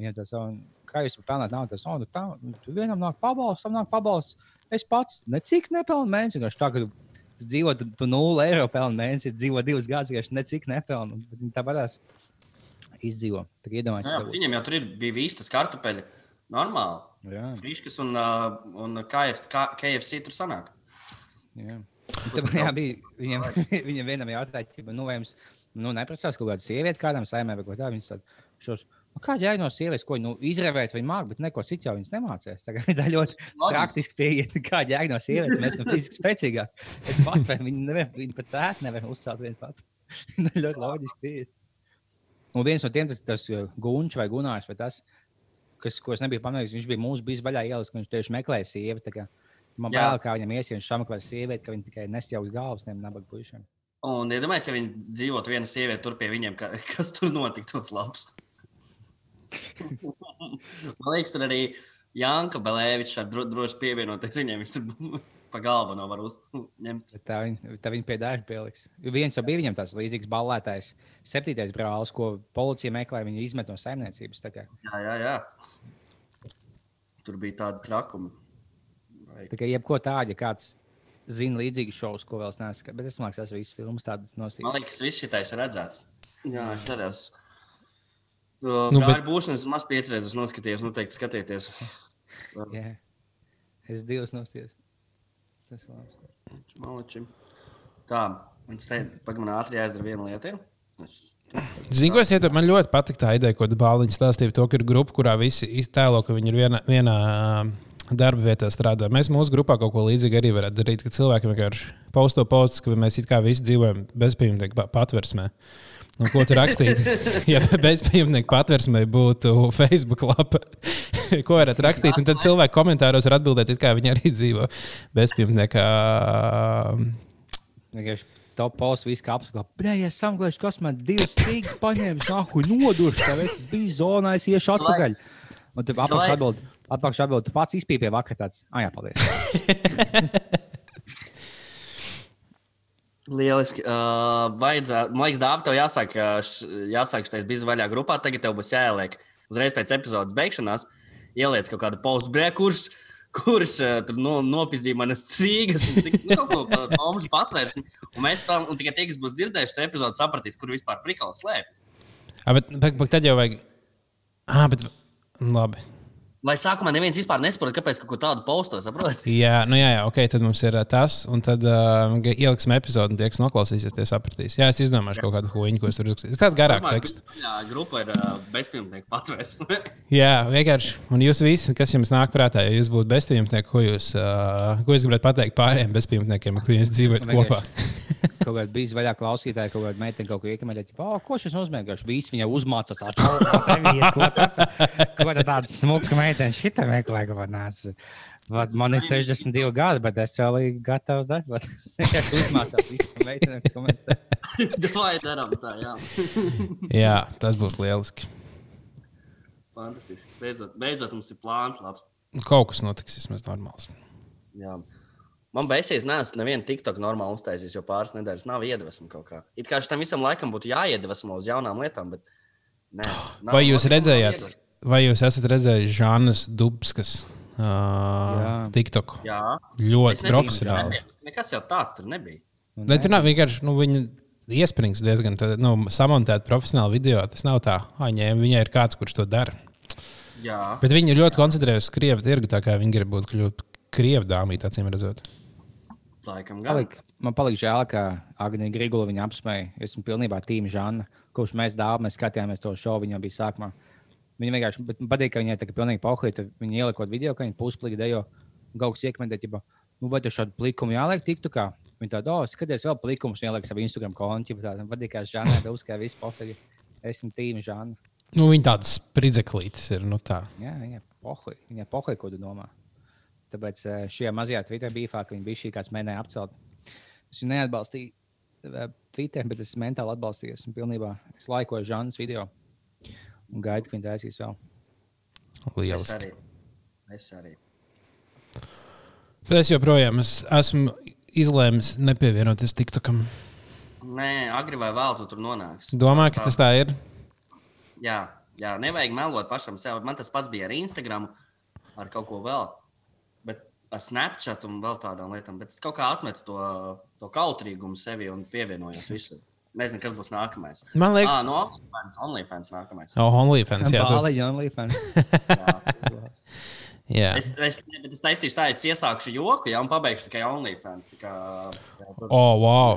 [SPEAKER 4] viņam tas, un, kā jūs pelnāt naudu, tas, un, nu, tā, tu vienam nāk pabalsts, tam nāk pabalsts. Es pats necik nepelnu mēnesi, vienkārši tā, ka tu dzīvo, tu, tu 0 eiro pelni mēnesī, dzīvo divus gadus, vienkārši necik nepelnu. Tā varēs izdzīvo.
[SPEAKER 1] Iedomājieties, viņam jau tur ir, bija vistas kartupeļi. Normāli. Friškas un, uh, un KF, KFC tur sanāk.
[SPEAKER 4] Jā. Tad, jā, bija, viņam, [laughs] viņam vienam jautāja, ka, nu, vai jums nu, neprasās kaut kāda sieviete kādam saimē vai ko tādu. Viņš tādu šos Nu, kā jēga no sievietes, ko nu, izrevēt, viņa māca, bet neko citu jau viņas nemācījās. Tā ir ļoti praktiski pieeja. Kā jēga no sievietes, mēs esam fiziski spēcīgāki. Es pats, vai viņi, nevar, viņi pat sēt, nevar uzsākt vienu patu. [laughs] ļoti loģiski pieeja. Un viens no tiem, tas, tas uh, Gunčs vai Gunārs, vai tas, kas, ko es nebiju pamanījis, viņš bija mūsu bijis vaļā ielas, ka viņš tieši meklēja sievieti. Man bail, kā viņam ies, ja viņš sameklē sievieti, ka viņi tikai nesjauks galvas tiem nabaga puišiem.
[SPEAKER 1] Un iedomājieties, ja viņi dzīvotu viena sieviete tur pie viņiem, ka, kas tur notiktos labs. [laughs] Man liekas, tur arī Janka Belēvičs ar dro, droši pievienoties viņiem. Viņš tur [laughs] pa galvu nav var uzņemt.
[SPEAKER 4] Tā viņa, tā viņa pie dažiem pieliks. Viens jau bija viņam tāds līdzīgs ballētājs, septītais brālis, ko policija meklē, viņu izmet no saimniecības.
[SPEAKER 1] Jā, jā, jā. Tur bija tāda trakuma.
[SPEAKER 4] Vai... Tā kā jebko tādu, ja kāds zina līdzīgu šovu, ko vēl neesmu. Bet es domāju, ka tas visas filmas tādas nostājās.
[SPEAKER 1] Man liekas, viss šitais ir redzēts. Jā, es arī esmu. Nu, bet... Būšanas maz piecas reizes noskatījos, noteikti skatieties.
[SPEAKER 4] Jā. Es divas nostājos. Tas ir labi.
[SPEAKER 1] Malačim. Tā, viņš teica, pagaidām man ātri jāizdara viena lieta. Es...
[SPEAKER 3] Zinu, ko es ieteiktu. Man ļoti patīk tā ideja, ko Bāliņš stāstīja to, ka ir grupa, kurā visi iztēlo, ka viņi ir viena, vienā darba vietā strādā. Mēs mūsu grupā kaut ko līdzīgu arī varētu darīt, ka cilvēki vienkārši pausto postus, ka mēs it kā visi dzīvojam bezpajumtnieku patversmē. Nu, ko tu rakstītu? [laughs] ja bezpajumtnieku patversmē būtu Facebook lapa, ko varat rakstīt? Un tad cilvēki komentāros var atbildēt, kā viņi arī dzīvo bezpajumtniekā.
[SPEAKER 4] Top posts, viss kā apskatās. Brīdī, es sameklēšu, kas man divas strīgas paņēmis, nahu noduši, tev es biju zonā, es iešu atpakaļ. Un tad apakšā atbild, Atpakaļ atbildēt, tu pats izpīpēji vakar tāds. Ah, jā, paldies. [laughs]
[SPEAKER 1] Lieliski. Uh, vajadzētu, man liekas, Dāvā, tev jāsāk, jāsāk šis biznes vaļā grupā. Tagad tev būs jāieliek uzreiz pēc epizodes beigšanās. Ieliec kaut kādu postu, brē, kurš, uh, tur no, nopizīja manas cīgas, un cik nu, kaut ko pa- pomžu patvērs. Un, mēs tam, tikai tie, kas būs dzirdējuši šo epizodu, sapratīs, kur vispār prikals slēpjas.
[SPEAKER 3] Ah, bet, bet, bet tad jau vajag. Ah, bet. Labi.
[SPEAKER 1] Lai sākumā neviens vispār nesaprot, kāpēc kaut ko tādu posto, saprot?
[SPEAKER 3] Jā, nu jā, jā, ok, tad mums ir ā, tas, un tad uh, ieliksim epizodi, un tie, kas noklausīsies, tie sapratīs. Jā, es izdomāšu kaut kādu huīņu, ko es tur uzrakstīju. Tāda garāka teksta.
[SPEAKER 1] Jā, grupa ir uh, bezpilnīgi patvērsme. [laughs]
[SPEAKER 3] Jā, vienkārši. Un jūs visi, kas jums nāk prātā, ja jūs būtu bezpajumtnieki, ko jūs, uh, ko jūs gribētu pateikt pārējiem bezpajumtniekiem, kur jūs dzīvojat kopā? [laughs]
[SPEAKER 4] Kaut kāda bija vaļā klausītāja, kaut kāda meitene kaut ko iekameļot. Oh, ko šis nozīmē? Viņš viņai uzmācās tā čau. [laughs] Ko tā tāda smuka meitene šitā meklē, ko nāca. Vat, man ir 62 gadi, bet es vēl esmu gatavs darbot. [laughs] Es uzmācās visam meitenēm, kas [laughs] komentē.
[SPEAKER 1] Vai darām tā, jā. [laughs]
[SPEAKER 3] Jā, tas būs lieliski.
[SPEAKER 1] Fantastiski. Beidzot, beidzot mums ir plāns labs.
[SPEAKER 3] Kaut kas notiks vismaz normāls.
[SPEAKER 1] Jā. Man beigsies, neesmu nevienu TikTok normāli uztaisījis, jo pāris nedēļas nav iedvesma kaut kā. It kā šitam visam laikam būtu jāiedvesmo uz jaunām lietām, bet nē. [gasps] nav-
[SPEAKER 3] Vai jūs redzējāt,
[SPEAKER 1] iedvesma.
[SPEAKER 3] Vai jūs esat redzējuši Žanas Dubskas uh,
[SPEAKER 4] Jā.
[SPEAKER 3] TikTok?
[SPEAKER 1] Jā.
[SPEAKER 3] Ļoti
[SPEAKER 1] nezinu,
[SPEAKER 3] profesionāli.
[SPEAKER 1] nebija. Nekas jau tāds tur nebija.
[SPEAKER 3] Ne, tur nav vienkārši, nu, viņa iesprings diezgan, tā, nu, samontēt profesionāli video. Tas nav tā, ah, viņai, viņai ir kāds, kurš to dara.
[SPEAKER 1] Jā.
[SPEAKER 3] Bet viņi ļoti koncentrējas uz krievu tirgu, tā kā viņi grib būt kļūt krievu dāmīt, acīm redzot.
[SPEAKER 1] Laikam gan.
[SPEAKER 4] Palik, man palika žēl, ka Agnija Grigula viņa apsmēja. Es esmu pilnībā tīma Žana, kurš mēs dāvā, mēs skatījāmies to šovu, viņa bija sākumā. Viņa vienkārši bet man patīk, ka viņai tā kā pilnīgi pauhīja. Viņa ielikot video, ka viņa pusplīgi dejo gauks iekmentēt, ja, nu, vai tu šādu plikumu jāliek tiktu kā. Viņa tāda, oh, skaties vēl plikumus, ieliek savu Instagram kontu. Tā man patīk, ka Žana uzskāja visu pofīgi. Esmu tīma Žana.
[SPEAKER 3] Nu, viņa tādas spridzeklītes ir. Nu, tā.
[SPEAKER 4] Jā, viņa pohoja, viņa pohoja, ko tu domā. Tāpēc eh, šajā mazajā Twitter bīfā, ka viņa bija šī kāds mēģināja apcelt. Es viņu neatbalstīju eh, Twitter, bet es mentāli atbalstīju. Esmu pilnībā, es laikoju Žanas video un gaidu, ka viņa taisīs vēl.
[SPEAKER 1] Es
[SPEAKER 3] Lieliski.
[SPEAKER 1] arī. Es arī.
[SPEAKER 3] Bet es joprojām es esmu izlēmis nepievienoties TikTokam.
[SPEAKER 1] Nē, agri vai vēl tu tur nonāks.
[SPEAKER 3] Domāju, ka tas tā ir.
[SPEAKER 1] Jā, jā, nevajag melot pašam sev. Man tas pats bija ar Instagram, ar kaut ko vēl. Bet ar Snapchat un vēl tādām lietām. Bet es kaut kā atmetu to, to kautrīgumu sevi un pievienojos visam. Nezinu, kas būs nākamais.
[SPEAKER 3] Man liekas,
[SPEAKER 1] Ah, no OnlyFans, OnlyFans nākamais.
[SPEAKER 3] oh, OnlyFans. Jā, tu,
[SPEAKER 4] Bāliņa, OnlyFans. [laughs]
[SPEAKER 1] Jā. Es, es, es taisīšu tā, es iesākšu joku, ja un pabeigšu tikai OnlyFans. Tā kā, jā, tad
[SPEAKER 3] Oh, wow.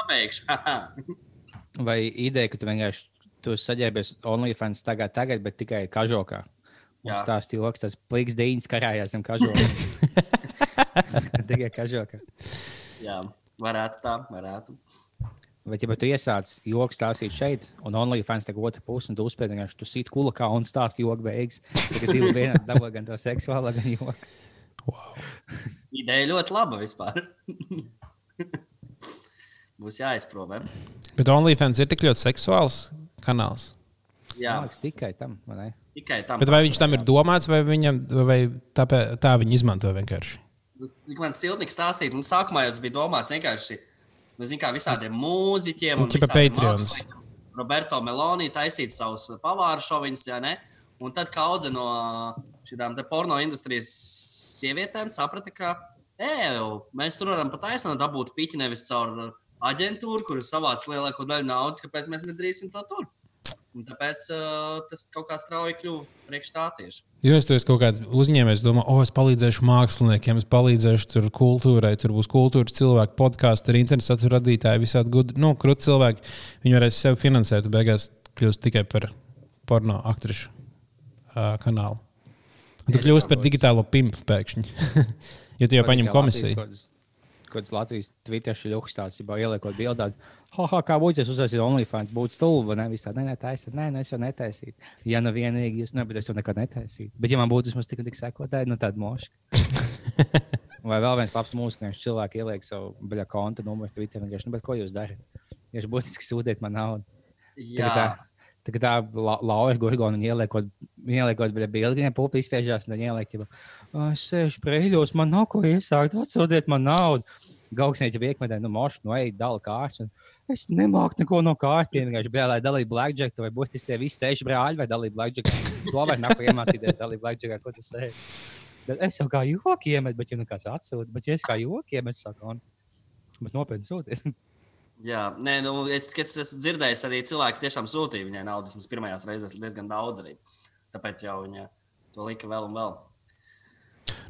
[SPEAKER 1] pabeigšu.
[SPEAKER 4] Vai ideja, ka tu vienkārši tu saģērbies OnlyFans tagad, tagad, bet tikai kažokā.
[SPEAKER 1] Jā.
[SPEAKER 4] Stāsts joks, tas pliks dīņas karājās zem kažokā. [laughs] tikai kažokā.
[SPEAKER 1] jā, varētu tā, varētu.
[SPEAKER 4] Vai ja tu iesāc joku stāstīt šeit, un OnlyFans tagad otru pusi, un tu uzspēj vienkārši tu sit kulakā un stāst joku beigas. Tagad [laughs] divas vienā dabū gan to seksuālo, gan joku.
[SPEAKER 1] Ideja ļoti laba vispār. [laughs] Būs jāizprobē.
[SPEAKER 3] Bet OnlyFans ir tik ļoti seksuāls kanāls.
[SPEAKER 1] Jā,
[SPEAKER 4] Mākslinieks tikai tam, vai ne?
[SPEAKER 1] tikai tam.
[SPEAKER 3] Bet vai viņš tam ir domāts, vai, viņam, vai tāpēc, tā viņi izmanto vienkārši?
[SPEAKER 1] Cik man siltnieks stāstīja, nu, sākumā jau tas bija domāts vienkārši, nu, kā visādiem mūziķiem
[SPEAKER 3] Nu,
[SPEAKER 1] un māksliniekiem. Roberto Meloni taisīt savus pavāru šoviņus, jā, ne? Un tad kaudze no šīm porno industrijas sievietēm saprata, ka, ej, mēs tur varam pat aizsnāt dabūt piķi nevis caur aģentūru, kur savāc lielāko daļu naudas, kāpēc mēs nedarīsim to tur. Un tāpēc uh, tas kaut kā strauji kļuva priekš tā tieši.
[SPEAKER 3] Jo es tur esmu kaut kāds uzņēmējs, domāju, o, es palīdzēšu māksliniekiem, es palīdzēšu tur kultūrai, tur būs kultūras cilvēki, podkāstu, internetu radītāji, visādi gudri, nu, krūti cilvēki. Viņi varēs sevi finansēt, beigās kļūst tikai par porno aktrišu uh, kanālu. Un tu kļūsi par digitālo pimpu pēkšņi. [laughs] jo tu jau paņem komisiju.
[SPEAKER 4] Kaut kāds Latvijas Twitter šļūks tāds, jau ieliekot bildā. Ha, kā būtu, ja es uztaisītu OnlyFans, būtu stulba, ne visā. Nē, nē, taisīt, nē, nē, es jau netaisītu. Ja nu vienīgi jūs, ne, bet es jau nekad netaisītu. Bet, ja man būtu vismaz tik un tik sekotāji, nu tāda moška. [laughs] Vai vēl viens labs mūzikas, ka cilvēki ieliek savu baļā konta numuru Twitter. Vienkārši, nu, bet ko jūs darat? Jūs būtiski sūtiet man naudu.
[SPEAKER 1] Jā,
[SPEAKER 4] Tā, Tā kā tā la, lauja gurgona un ieliekot, ieliekot bija bildi, viņai pupi izspiežās un ieliek, jau, es sēžu brīļos, man nav ko iesākt, atsūtiet man naudu. Gauksnieci bija iekmetē, nu, mošu, nu, ej, dala kārtas. un Es nemāku neko no kārtiem. Vienkārši bija, lai dalītu blackjack, vai būtu tie visi ceļš brāļi, vai dalītu blackjack. To var ko iemācīties dalīt blackjack, ko tas ir. Bet es jau kā joku iemetu, bet, ja nu kāds atsūta, bet ja es kā joku iemetu, saku, un, bet nopietni sūtiet.
[SPEAKER 1] Jā, nē, nu, es, es esmu dzirdējis, arī cilvēki tiešām sūtīja viņai naudu. Vismaz pirmajās reizēs diezgan daudz arī. Tāpēc jau viņa to lika vēl un vēl.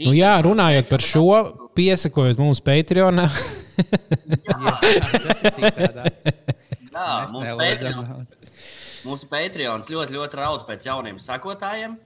[SPEAKER 3] Nu, jā, runājot par šo, piesakojot mums Patreonā. [laughs]
[SPEAKER 4] Jā, tas ir citādāk.
[SPEAKER 1] Jā,
[SPEAKER 4] Mēs
[SPEAKER 1] mums Patreon, mūsu Patreons ļoti, ļoti raud pēc jauniem sakotājiem.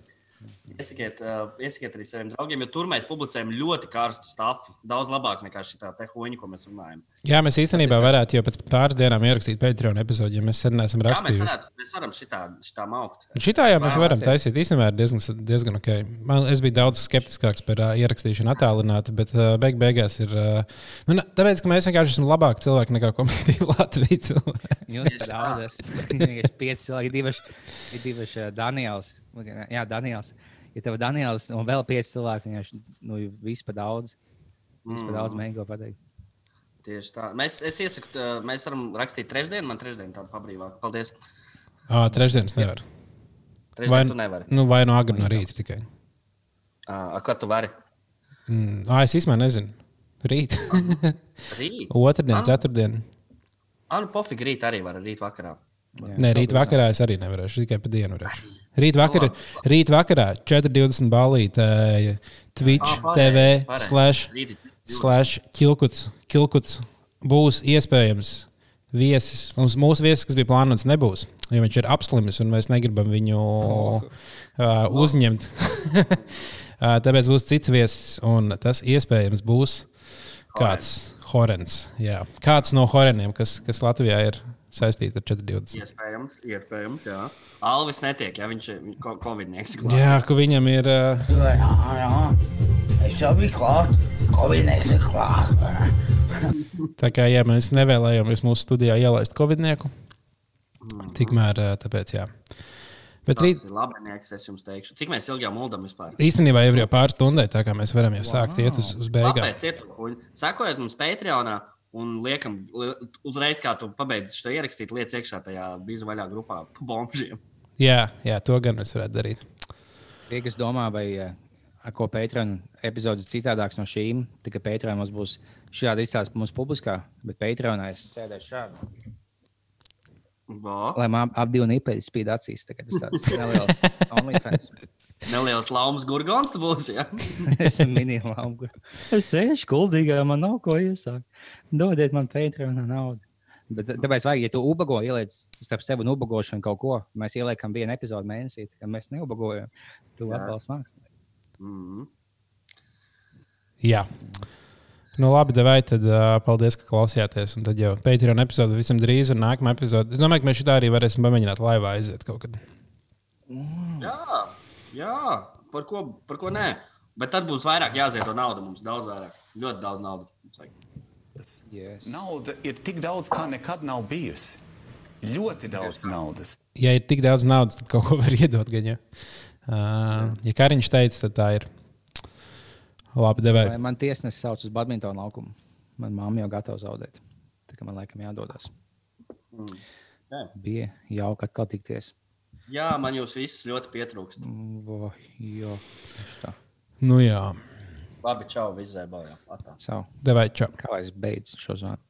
[SPEAKER 1] Iesakiet, uh, iesakiet arī saviem draugiem, jo tur mēs publicējam ļoti karstu stāstu. Daudz labāk nekā šī tā huīņa, ko mēs runājam.
[SPEAKER 3] Jā, mēs īstenībā varētu jau pēc pāris dienām ierakstīt Patreon epizodi, ja mēs sen neesam
[SPEAKER 1] Jā, mēs,
[SPEAKER 3] rakstījuši.
[SPEAKER 1] varētu, mēs varam šitā, šitā augt.
[SPEAKER 3] Šitā jau mēs varam taisīt. Īstenībā ir diezgan, diezgan ok. Man, es biju daudz skeptiskāks par uh, ierakstīšanu attālināti, bet uh, beig beigās ir. Uh, nu, tāpēc, ka mēs vienkārši esam labāki cilvēki nekā komēdija [laughs] Latvijas cilvēki.
[SPEAKER 4] Jūs esat daudz. esat. Vienkārši pieci cilvēki, divas, ir divas uh, Daniels. Jā, Daniels. Ja tev ir Daniels un vēl pieci cilvēki, vienkārši nu, viss pa daudz. Viss pa daudz mēģināt pateikt.
[SPEAKER 1] Tieši tā. Mēs, es iesaku, mēs varam rakstīt trešdienu, man trešdiena tāda pabrīvāka. Paldies.
[SPEAKER 3] Ah, trešdienas nevar.
[SPEAKER 1] Trešdien
[SPEAKER 3] Vai,
[SPEAKER 1] tu nevari.
[SPEAKER 3] nu, vai no agri no rīta tikai.
[SPEAKER 1] Uh, kad tu vari?
[SPEAKER 3] Mm, ah, es īstenībā nezinu. Rīt. [laughs]
[SPEAKER 1] Rīt.
[SPEAKER 3] Otradien, ceturtdien.
[SPEAKER 1] Ah, nu, pofīgi, rīt arī var, rīt vakarā.
[SPEAKER 4] Jā.
[SPEAKER 3] Nē, rīt vakarā es arī nevarēšu. Tikai pa dienu varēšu. Rīt vakarā, rīt vakarā 4.20 balīti Twitch
[SPEAKER 1] Ah, pareizi,
[SPEAKER 3] TV
[SPEAKER 1] pareizi.
[SPEAKER 3] slash,
[SPEAKER 1] Rīt
[SPEAKER 3] slash kilkuts, kilkuts būs iespējams viesis. Mums mūsu viesis, kas bija plānots, nebūs, jo viņš ir apslimis un mēs negribam viņu uh, uzņemt. [laughs] Uh, Tāpēc būs cits viesis, un tas iespējams būs kāds Horens. Jā. Kāds no Horeniem, kas, kas Latvijā ir saistīts ar 420.
[SPEAKER 1] Iespējams, iespējams, jā. Alvis netiek, ja viņš ir ko- Covid-nieks.
[SPEAKER 3] Jā, ka viņam ir. Uh,
[SPEAKER 2] Ja, ja. Es jau biju klāt, Covid-19 ir klāt.
[SPEAKER 3] tā kā jā, mēs nevēlējāmies mūsu studijā ielaist Covid-nieku. Tikmēr, uh, tāpēc jā. Bet rīt,
[SPEAKER 1] Tas ir labinieks, es jums teikšu. Cik mēs ilgi jau muldam vispār?
[SPEAKER 3] īstenībā jau ir pāris stundai, tā kā mēs varam jau sākt iet uz, uz beigām.
[SPEAKER 1] Kāpēc? Ietukuņi. Sekojiet mums Patreonā un liekam, li- uzreiz, kā tu pabeidzi šo ierakstīt, liec iekšā tajā bīzu vaļā grupā pa [laughs] bombžiem.
[SPEAKER 3] Jā, jā, to gan mēs varētu darīt.
[SPEAKER 4] Tie, kas domā, vai ar ko Patreon epizodes citādāks no šīm, tikai Patreon mums būs šādi izstāsts mums publiskā, bet Patreonā es sēdēšu šādi.
[SPEAKER 1] Bo.
[SPEAKER 4] Lai man ap divi nipeļi spīd acīs. kā Tas tāds [laughs] neliels OnlyFans.
[SPEAKER 1] Neliels laumas gurgons tu būsi. Ja? [laughs]
[SPEAKER 4] Es esmu minimāls. Es sēžu kuldīgā, man nav ko iesākt. Dodiet man Patreonā naudu. Bet tā- tāpēc, vajag, ja tu ubago ieliec starp sevi un ubagošanu kaut ko, mēs ieliekam vienu epizodu mēnesī, tad mēs neubagojam. Tu
[SPEAKER 1] Jā.
[SPEAKER 4] atbalsti mākslinieku.
[SPEAKER 1] Mm.
[SPEAKER 3] Jā. Nu, labi, devai, tad uh, paldies, ka klausījāties. Un tad jau Patreon epizode visam drīz, un nākamā epizode. Es domāju, ka mēs šitā arī varēsim pamēģināt laivā aiziet kaut kad.
[SPEAKER 1] Jā, jā. Par, ko, par ko nē. Bet tad būs vairāk jāziedo nauda mums. Daudz vairāk. Ļoti daudz naudas.
[SPEAKER 4] Yes.
[SPEAKER 5] Nauda ir tik daudz, kā nekad nav bijusi. Ļoti daudz naudas.
[SPEAKER 3] Ja ir tik daudz naudas, tad kaut ko var [laughs] iedot. Gan, ja. Uh, ja Kariņš teica, tad tā ir. Labi, devai.
[SPEAKER 4] Vai Man tiesnesis sauc uz badmintonu laukumu. Man mamma jau gatava zaudēt. Tā kā man laikam jādodas.
[SPEAKER 1] Jā.
[SPEAKER 4] Bija jauki atkal tikties.
[SPEAKER 1] Jā, man jūs visus ļoti pietrūkst.
[SPEAKER 4] Vo, jo, tā.
[SPEAKER 3] Nu jā,
[SPEAKER 1] Labi, čau, vizē, baljā. Atā.
[SPEAKER 4] Savu.
[SPEAKER 3] devai čau.
[SPEAKER 4] Kā lai es beidzu šo zvanu?